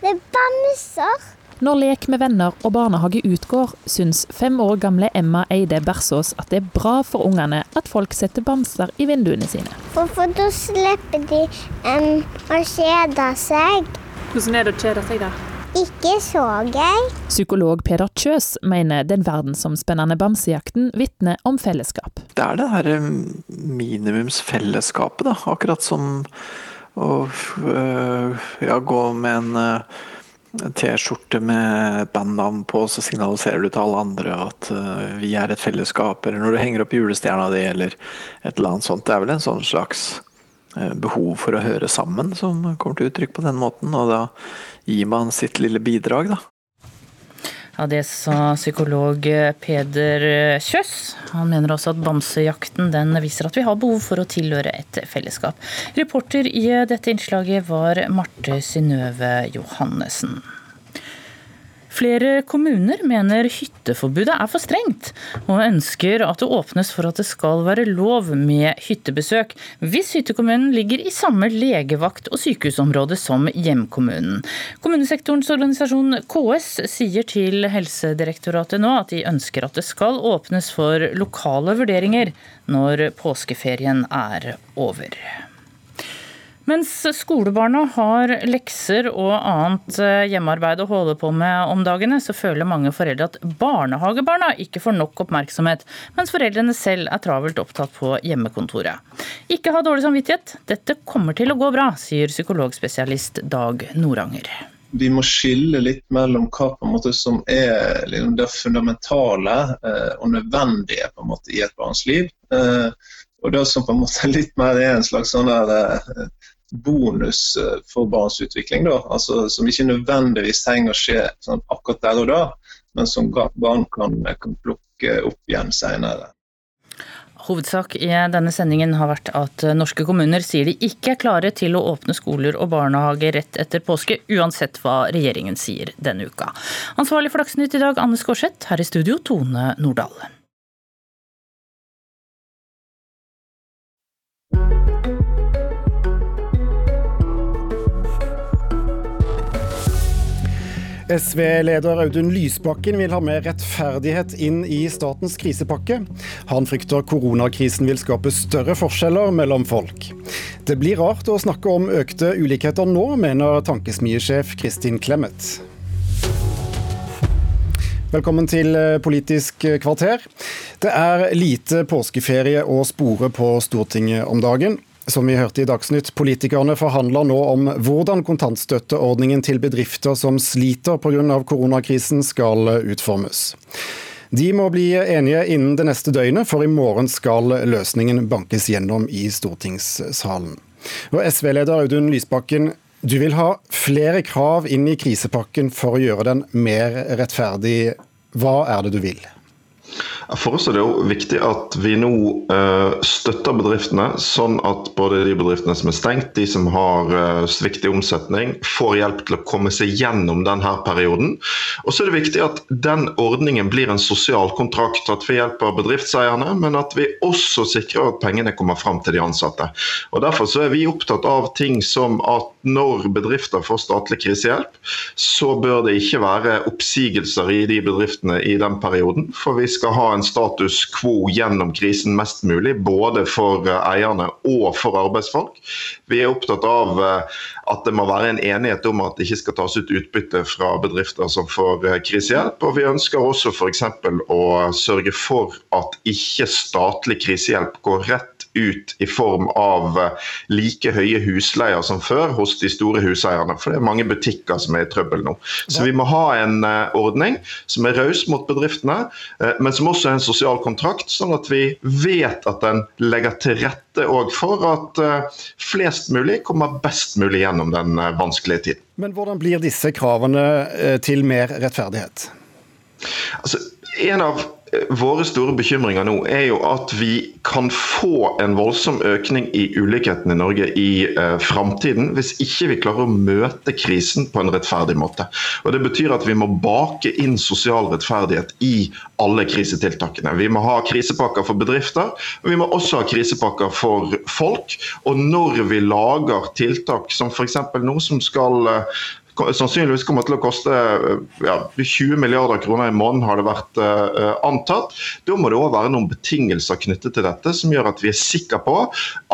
Det er bamser. Når lek med venner og barnehage utgår, syns fem år gamle Emma Eide Bersås at det er bra for ungene at folk setter bamser i vinduene sine. For, for da slipper de um, å kjede seg. Hvordan er det å kjede seg, da? Ikke så gøy. Psykolog Peder Kjøs mener den verdensomspennende bamsejakten vitner om fellesskap. Det er det her eh, minimumsfellesskapet, da. Akkurat som å øh, ja, gå med en øh, T-skjorte med bandnavn på, så signaliserer du til alle andre at uh, vi er et fellesskap. Eller når du henger opp julestjerna di, eller et eller annet sånt. Det er vel en sånn slags uh, behov for å høre sammen som kommer til uttrykk på den måten. Og da gir man sitt lille bidrag, da. Ja, Det sa psykolog Peder Kjøss. Han mener også at bamsejakten den viser at vi har behov for å tilhøre et fellesskap. Reporter i dette innslaget var Marte Synnøve Johannessen. Flere kommuner mener hytteforbudet er for strengt, og ønsker at det åpnes for at det skal være lov med hyttebesøk, hvis hyttekommunen ligger i samme legevakt- og sykehusområde som hjemkommunen. Kommunesektorens organisasjon KS sier til Helsedirektoratet nå at de ønsker at det skal åpnes for lokale vurderinger når påskeferien er over. Mens skolebarna har lekser og annet eh, hjemmearbeid å holde på med om dagene, så føler mange foreldre at barnehagebarna ikke får nok oppmerksomhet, mens foreldrene selv er travelt opptatt på hjemmekontoret. Ikke ha dårlig samvittighet, dette kommer til å gå bra, sier psykologspesialist Dag Noranger. Vi må skille litt mellom hva måte som er liksom, det fundamentale eh, og nødvendige måte i et barns liv. Eh, og det som på en måte litt mer er en slags sånn der, eh, bonus eh, for barns utvikling. Altså, som ikke nødvendigvis trenger å skje sånn, akkurat der og da, men som barn kan, kan plukke opp igjen senere. Hovedsak i denne sendingen har vært at norske kommuner sier de ikke er klare til å åpne skoler og barnehager rett etter påske, uansett hva regjeringen sier denne uka. Ansvarlig for Dagsnytt i dag, Anne Skårseth. Her i studio, Tone Nordahl. SV-leder Audun Lysbakken vil ha mer rettferdighet inn i statens krisepakke. Han frykter koronakrisen vil skape større forskjeller mellom folk. Det blir rart å snakke om økte ulikheter nå, mener tankesmiesjef Kristin Clemet. Velkommen til Politisk kvarter. Det er lite påskeferie å spore på Stortinget om dagen. Som vi hørte i Dagsnytt, politikerne forhandler nå om hvordan kontantstøtteordningen til bedrifter som sliter pga. koronakrisen skal utformes. De må bli enige innen det neste døgnet, for i morgen skal løsningen bankes gjennom i stortingssalen. Og SV-leder Audun Lysbakken, du vil ha flere krav inn i krisepakken for å gjøre den mer rettferdig. Hva er det du vil? For oss er det jo viktig at vi nå uh, støtter bedriftene, sånn at både de bedriftene som er stengt, de som har uh, svikt i omsetning, får hjelp til å komme seg gjennom denne perioden. Og så er det viktig at den ordningen blir en sosial kontrakt, at vi hjelper bedriftseierne, men at vi også sikrer at pengene kommer fram til de ansatte. Og Derfor så er vi opptatt av ting som at når bedrifter får statlig krisehjelp, så bør det ikke være oppsigelser i de bedriftene i den perioden. for vi skal ha en status quo gjennom krisen mest mulig, både for eh, eierne og for arbeidsfolk. Vi er opptatt av eh, at det må være en enighet om at det ikke skal tas ut utbytte fra bedrifter som får eh, krisehjelp. Og vi ønsker også f.eks. å sørge for at ikke statlig krisehjelp går rett ut i form av like høye husleier som før hos de store huseierne. For det er mange butikker som er i trøbbel nå. Så vi må ha en ordning som er raus mot bedriftene, men som også er en sosial kontrakt, sånn at vi vet at den legger til rette for at flest mulig kommer best mulig gjennom den vanskelige tiden. Men hvordan blir disse kravene til mer rettferdighet? Altså, en av våre store bekymringer nå er jo at vi kan få en voldsom økning i ulikheten i Norge i eh, framtiden hvis ikke vi klarer å møte krisen på en rettferdig måte. Og Det betyr at vi må bake inn sosial rettferdighet i alle krisetiltakene. Vi må ha krisepakker for bedrifter, og vi må også ha krisepakker for folk. Og når vi lager tiltak som f.eks. noe som skal eh, sannsynligvis kommer til å koste ja, 20 milliarder kroner i måneden, har det vært uh, antatt. Da må det òg være noen betingelser knyttet til dette som gjør at vi er sikre på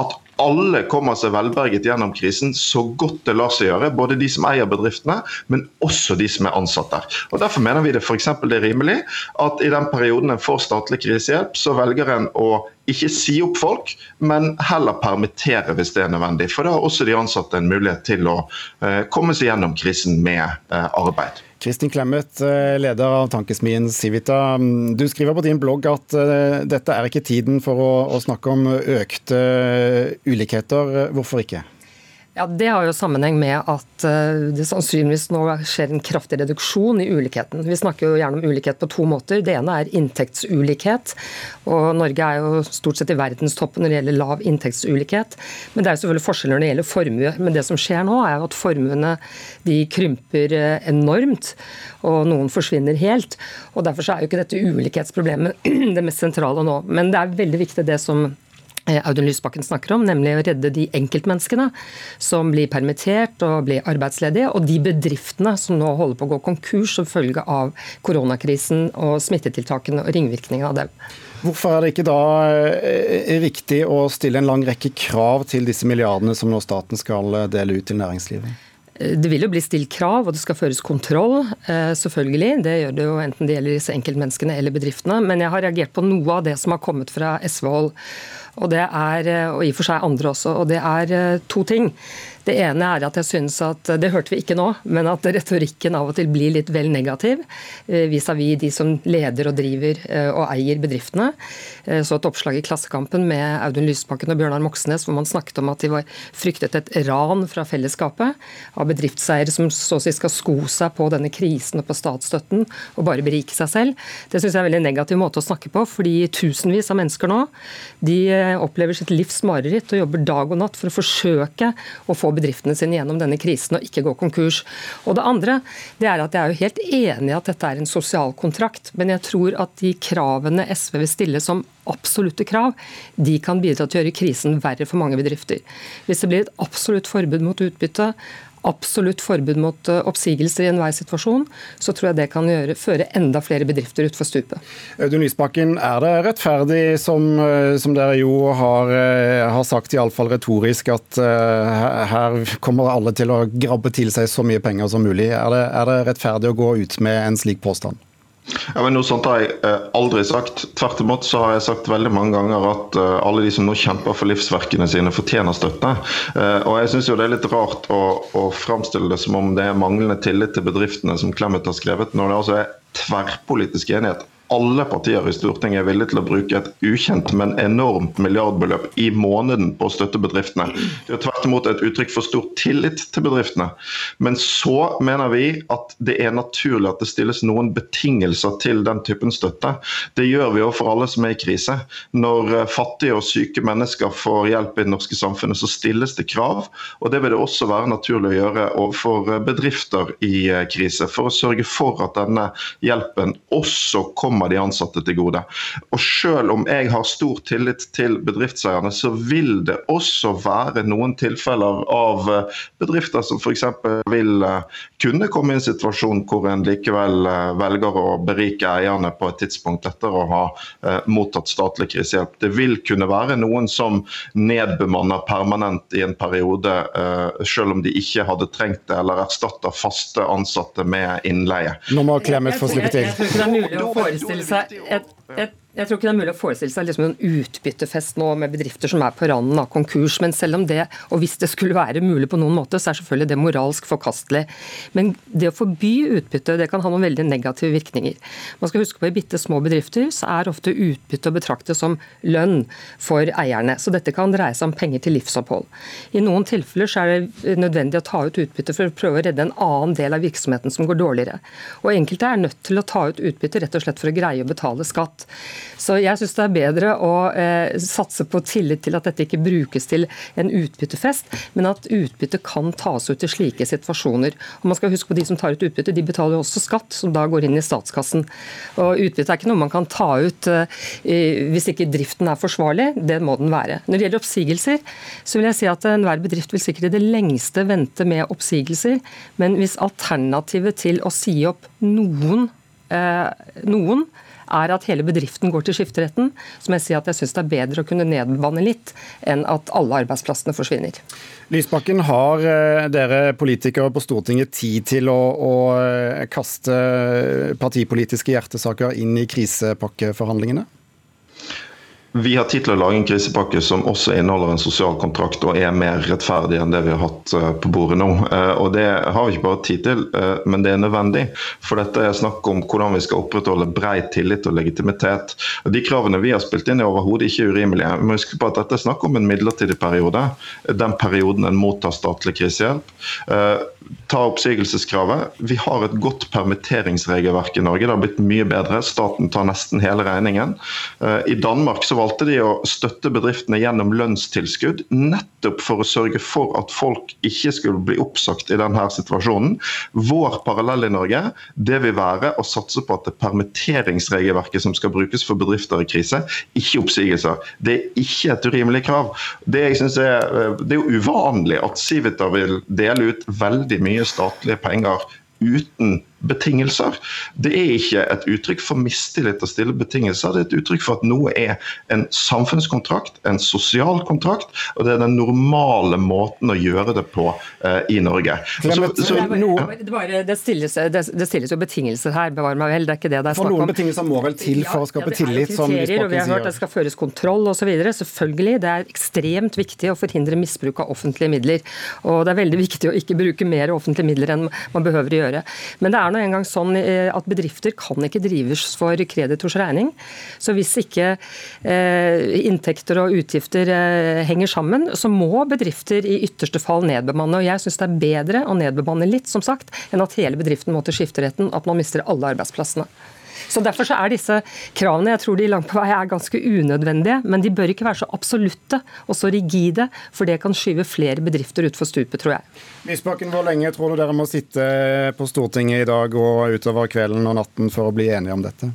at alle kommer seg velberget gjennom krisen så godt det lar seg gjøre. Både de som eier bedriftene, men også de som er ansatt der. Og Derfor mener vi det f.eks. er rimelig at i den perioden en får statlig krisehjelp, så velger en å ikke si opp folk, men heller permittere hvis det er nødvendig. For da har også de ansatte en mulighet til å eh, komme seg gjennom krisen med eh, arbeid. Kristin Clemet, eh, leder av tankesmien Civita. Mm, du skriver på din blogg at dette er ikke tiden for å snakke om økte ulikheter. Hvorfor ikke? Ja, Det har jo sammenheng med at eh, det sannsynligvis nå skjer en kraftig reduksjon i ulikheten. Vi snakker jo gjerne om ulikhet på to måter. Det ene er inntektsulikhet. og Norge er jo stort sett i verdenstoppen når det gjelder lav inntektsulikhet. Men det er jo selvfølgelig forskjeller når det gjelder formue. Men det som skjer nå, er jo at formuene de krymper eh, enormt. Og noen forsvinner helt. og Derfor er jo ikke dette ulikhetsproblemet [CLEARS THROAT] det mest sentrale nå. Men det er veldig viktig det som Audun Lysbakken snakker om, nemlig å redde de enkeltmenneskene som blir permittert og blir arbeidsledige, og de bedriftene som nå holder på å gå konkurs som følge av koronakrisen og smittetiltakene og ringvirkningene av dem. Hvorfor er det ikke da eh, riktig å stille en lang rekke krav til disse milliardene som nå staten skal eh, dele ut til næringslivet? Det vil jo bli stilt krav, og det skal føres kontroll, selvfølgelig. Det gjør det jo enten det gjelder disse enkeltmenneskene eller bedriftene. Men jeg har reagert på noe av det som har kommet fra SV-hold. Og det er, og i og for seg andre også. Og det er to ting. Det ene er at jeg synes at, det hørte vi ikke nå, men at retorikken av og til blir litt vel negativ eh, vis-à-vis -vis de som leder og driver eh, og eier bedriftene. Eh, så et oppslag i Klassekampen med Audun Lysbakken og Bjørnar Moxnes hvor man snakket om at de var fryktet et ran fra fellesskapet av bedriftseiere som så å si skal sko seg på denne krisen og på statsstøtten og bare berike seg selv. Det syns jeg er en veldig negativ måte å snakke på, fordi tusenvis av mennesker nå de opplever sitt livs mareritt og jobber dag og natt for å forsøke å få bedriftene sine gjennom denne krisen og ikke gå konkurs. Og det andre det er at jeg er jo helt enig i at dette er en sosial kontrakt, men jeg tror at de kravene SV vil stille som absolutte krav, de kan bidra til å gjøre krisen verre for mange bedrifter. Hvis det blir et absolutt forbud mot utbytte, absolutt forbud mot eh, oppsigelser i enhver situasjon, så tror jeg det kan gjøre, føre enda flere bedrifter utfor stupet. Audun Lysbakken, er det rettferdig, som, eh, som dere jo har, eh, har sagt iallfall retorisk, at uh, her kommer alle til å grabbe til seg så mye penger som mulig? Er det, er det rettferdig å gå ut med en slik påstand? Ja, men Noe sånt har jeg eh, aldri sagt. Tvert imot så har jeg sagt veldig mange ganger at eh, alle de som nå kjemper for livsverkene sine, fortjener støtte. Eh, og jeg syns det er litt rart å, å framstille det som om det er manglende tillit til bedriftene som Clemet har skrevet, når det altså er tverrpolitisk enighet alle partier i Stortinget er villige til å bruke et ukjent, men enormt milliardbeløp i måneden på å støtte bedriftene. Det er tvert imot et uttrykk for stor tillit til bedriftene. Men så mener vi at det er naturlig at det stilles noen betingelser til den typen støtte. Det gjør vi overfor for alle som er i krise. Når eh, fattige og syke mennesker får hjelp i det norske samfunnet, så stilles det krav. Og det vil det også være naturlig å gjøre overfor eh, bedrifter i eh, krise, for å sørge for at denne hjelpen også kommer kommer de ansatte til gode. Og Selv om jeg har stor tillit til bedriftseierne, så vil det også være noen tilfeller av eh, bedrifter som f.eks. vil eh, kunne komme i en situasjon hvor en likevel eh, velger å berike eierne på et tidspunkt etter å ha mottatt statlig krisehjelp. Det vil kunne være noen som nedbemanner permanent i en periode, selv om de ikke hadde trengt det, eller erstatter faste ansatte med innleie. Nå må Clemet få slippe til. Jeg jeg, jeg, det er jeg, å forestille seg et, et Jeg tror ikke det er mulig å forestille seg liksom en utbyttefest nå med bedrifter som er på randen av konkurs. Men selv om det, og hvis det skulle være mulig på noen måte, så er selvfølgelig det moralsk forkastelig. Men det å forby utbytte det kan ha noen veldig negative virkninger. Man skal huske på I bitte små bedrifter så er ofte utbytte å betrakte som lønn for eierne. Så dette kan dreie seg om penger til livsopphold. I noen tilfeller så er det nødvendig å ta ut utbytte for å prøve å redde en annen del av virksomheten som går dårligere. Og enkelte er nødt til å ta ut utbytte rett og slett for å greie å betale skatt. Så jeg syns det er bedre å eh, satse på tillit til at dette ikke brukes til en utbyttefest, men at utbytte kan tas ut i slike situasjoner. Og man skal huske på De som tar ut utbytte, de betaler også skatt, som da går inn i statskassen. Og Utbytte er ikke noe man kan ta ut eh, hvis ikke driften er forsvarlig. Det må den være. Når det gjelder oppsigelser, så vil jeg si at enhver bedrift vil sikkert i det lengste vente med oppsigelser, men hvis alternativet til å si opp noen, eh, noen er at hele bedriften går til skifteretten, så må jeg si at jeg syns det er bedre å kunne nedvanne litt, enn at alle arbeidsplassene forsvinner. Lysbakken, har eh, dere politikere på Stortinget tid til å, å eh, kaste partipolitiske hjertesaker inn i krisepakkeforhandlingene? Vi har tid til å lage en krisepakke som også inneholder en sosial kontrakt og er mer rettferdig enn det vi har hatt eh, på bordet nå. Eh, og Det har vi ikke bare tid til, eh, men det er nødvendig. For dette er snakk om hvordan vi skal opprettholde brei tillit og legitimitet. Og De kravene vi har spilt inn er overhodet ikke urimelige. Vi må huske på at dette er snakk om en midlertidig periode. Den perioden en mottar statlig krisehjelp. Ta oppsigelseskravet. Vi har et godt permitteringsregelverk i Norge. Det har blitt mye bedre. Staten tar nesten hele regningen. I Danmark så var valgte de å støtte bedriftene gjennom lønnstilskudd, nettopp for å sørge for at folk ikke skulle bli oppsagt i denne situasjonen. Vår parallell i Norge det vil være å satse på at det permitteringsregelverket som skal brukes for bedrifter i krise, ikke oppsigelser. Det er ikke et urimelig krav. Det, er, det er jo uvanlig at Civita vil dele ut veldig mye statlige penger uten betingelser. Det er ikke et uttrykk for mistillit å stille betingelser, det er et uttrykk for at noe er en samfunnskontrakt, en sosial kontrakt, og det er den normale måten å gjøre det på eh, i Norge. Så, så, det, bare, det, stilles, det, det, stilles, jo betingelser her, bevar meg vel, det er ikke det det er snakk om. For noen betingelser må vel til for å skape ja, tillit, som Lysbakken og vi har hørt det skal føres kontroll osv. Selvfølgelig, det er ekstremt viktig å forhindre misbruk av offentlige midler. Og det er veldig viktig å ikke bruke mer offentlige midler enn man behøver å gjøre. Men det er nå engang sånn eh, at bedrifter kan ikke drives for kreditors regning. Så hvis ikke eh, inntekter og utgifter eh, henger sammen, så må bedrifter i ytterste fall nedbemanne. Og jeg syns det er bedre å nedbemanne litt, som sagt, enn at hele bedriften må til skifteretten, at man mister alle arbeidsplassene. Så Derfor så er disse kravene jeg tror de langt på vei er ganske unødvendige, men de bør ikke være så absolutte og så rigide, for det kan skyve flere bedrifter utfor stupet, tror jeg. Lysbakken, Hvor lenge tror du dere må sitte på Stortinget i dag og utover kvelden og natten for å bli enige om dette?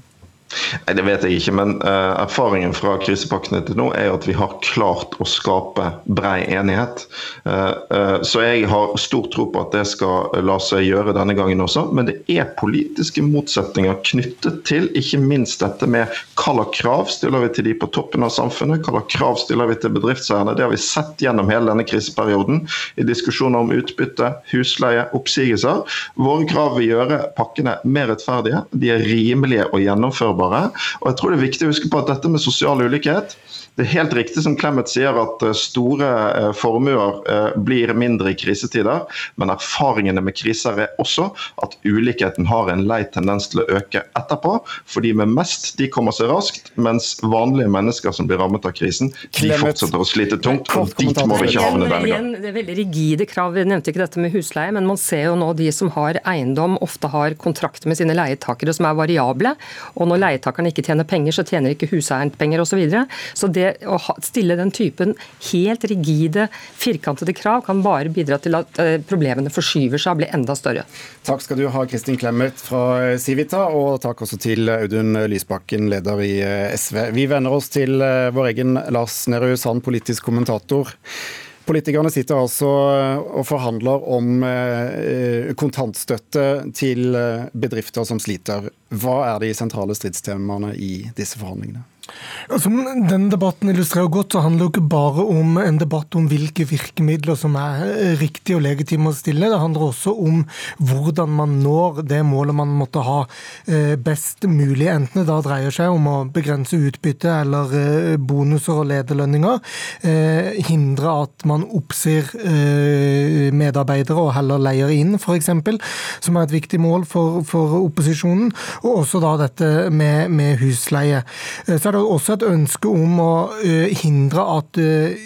Nei, Det vet jeg ikke, men uh, erfaringen fra krisepakkene til nå er at vi har klart å skape brei enighet. Uh, uh, så jeg har stor tro på at det skal la seg gjøre denne gangen også. Men det er politiske motsetninger knyttet til ikke minst dette med hva slags krav stiller vi til de på toppen av samfunnet, hva slags krav stiller vi til bedriftseierne. Det har vi sett gjennom hele denne kriseperioden i diskusjoner om utbytte, husleie, oppsigelser. Våre krav vil gjøre pakkene mer rettferdige, de er rimelige å gjennomføre sårbare. Og jeg tror det er viktig å huske på at dette med sosial ulikhet det er helt riktig som Clemet sier at eh, store eh, formuer eh, blir mindre i krisetider, men erfaringene med kriser er også at ulikheten har en lei tendens til å øke etterpå. For de med mest de kommer seg raskt, mens vanlige mennesker som blir rammet av krisen, de fortsetter å slite tungt. og Dit må vi ikke havne denne gang. Det er veldig rigide krav. Vi nevnte ikke dette med husleie, men man ser jo nå de som har eiendom, ofte har kontrakter med sine leietakere som er variable. Og når leietakerne ikke tjener penger, så tjener ikke huseieren penger osv. Så, videre. så det å stille den typen helt rigide, firkantede krav kan bare bidra til at eh, problemene forskyver seg og blir enda større. Takk skal du ha, Kristin Clemet fra Civita, og takk også til Audun Lysbakken, leder i eh, SV. Vi venner oss til eh, vår egen Lars Nehru Sand, politisk kommentator. Politikerne sitter altså og forhandler om kontantstøtte til bedrifter som sliter. Hva er de sentrale stridstemaene i disse forhandlingene? Som denne debatten illustrerer godt, så handler det jo ikke bare om en debatt om hvilke virkemidler som er riktige og legitime å stille. Det handler også om hvordan man når det målet man måtte ha eh, best mulig. Enten det da dreier seg om å begrense utbytte eller eh, bonuser og lederlønninger. Eh, hindre at man oppsier medarbeidere og heller leier inn, f.eks., som er et viktig mål for, for, opposisjonen. Og også da dette med, med husleie. Så er det også et ønske om å eh, hindre at eh,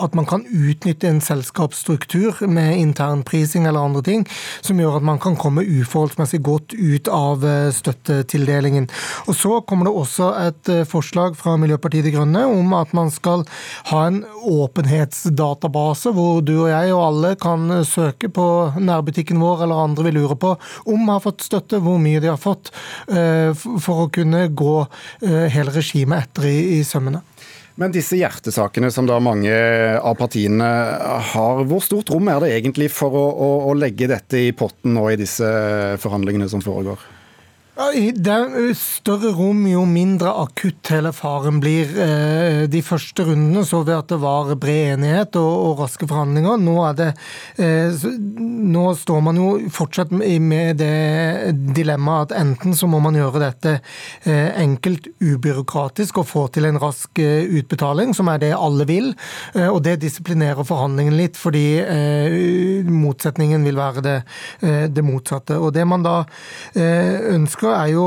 at man kan utnytte en selskapsstruktur med internprising eller andre ting, som gjør at man kan komme uforholdsmessig godt ut av eh, støttetildelingen. Og Så kommer det også et forslag fra Miljøpartiet De Grønne om at man skal ha en åpenhetsdatabase hvor du og jeg og alle kan søke på nærbutikken vår eller andre vi lurer på om har fått støtte, hvor mye de har fått, for å kunne gå hele regimet etter i sømmene. Men disse hjertesakene som da mange av partiene har, hvor stort rom er det egentlig for å, å, å legge dette i potten nå i disse forhandlingene som foregår? Det er større rom jo mindre akutt hele faren blir. Eh, de første rundene så vi at det var bred enighet og, og raske forhandlinger. Nå, det, eh, nå, står man jo fortsatt med det dilemmaet at enten så må man gjøre dette eh, enkelt, ubyråkratisk og få til en rask utbetaling, som er det alle vil. Og det disiplinerer forhandlingen litt, fordi motsetningen vil være det, det motsatte. Og det man da ønsker, er jo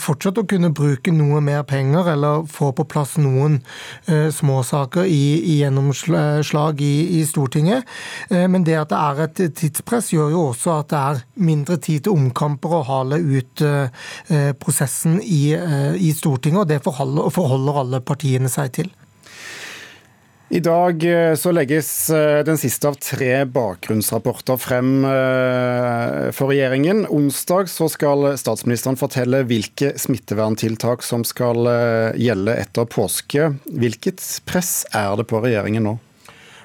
fortsatt å kunne bruke noe mer penger, eller få på plass noen eh, småsaker i, i gjennomslag i, i Stortinget. Eh, men det at det er et tidspress, gjør jo også at det er mindre tid til omkamper og hale ut eh, prosessen i, i Stortinget, og det forholder, forholder alle partiene seg til. I dag eh, så legges eh, den siste av tre bakgrunnsrapporter frem eh, for regjeringen. Onsdag så skal statsministeren fortelle hvilke smitteverntiltak som skal gjelde etter påske. Hvilket press er det på regjeringen nå?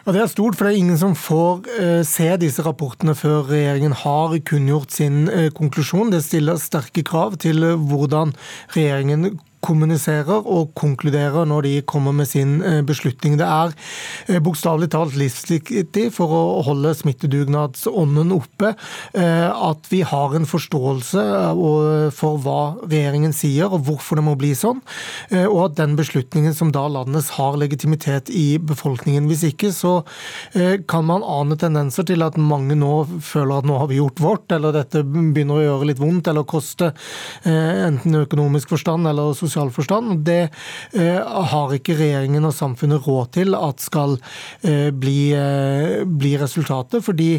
Ja, Det er stort, for det er ingen som får se disse rapportene før regjeringen har kunngjort sin konklusjon. Det stiller sterke krav til hvordan regjeringen kommuniserer og konkluderer når de kommer med sin eh, beslutning. Det er eh, bokstavelig talt livsviktig for å holde smittedugnadsånden oppe eh, at vi har en forståelse for hva regjeringen sier og hvorfor det må bli sånn, og at den beslutningen som da landes har legitimitet i befolkningen. Hvis ikke så kan man ane tendenser til at mange nå føler at nå har vi gjort vårt, eller dette begynner å gjøre litt vondt eller koste enten økonomisk forstand eller sosial sosial forstand. Det eh, har ikke regjeringen og samfunnet råd til at skal eh, bli, eh, bli resultatet. Fordi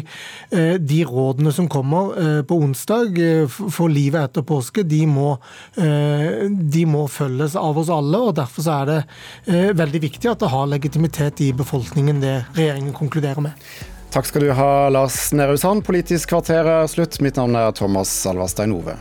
de rådene som kommer på onsdag for livet etter påske, de må, de må følges av oss alle. og Derfor er det veldig viktig at det har legitimitet i befolkningen, det regjeringen konkluderer med. Takk skal du ha, Lars Nehru Sand. Politisk kvarter er slutt. Mitt navn er Thomas Alvarstein Ove.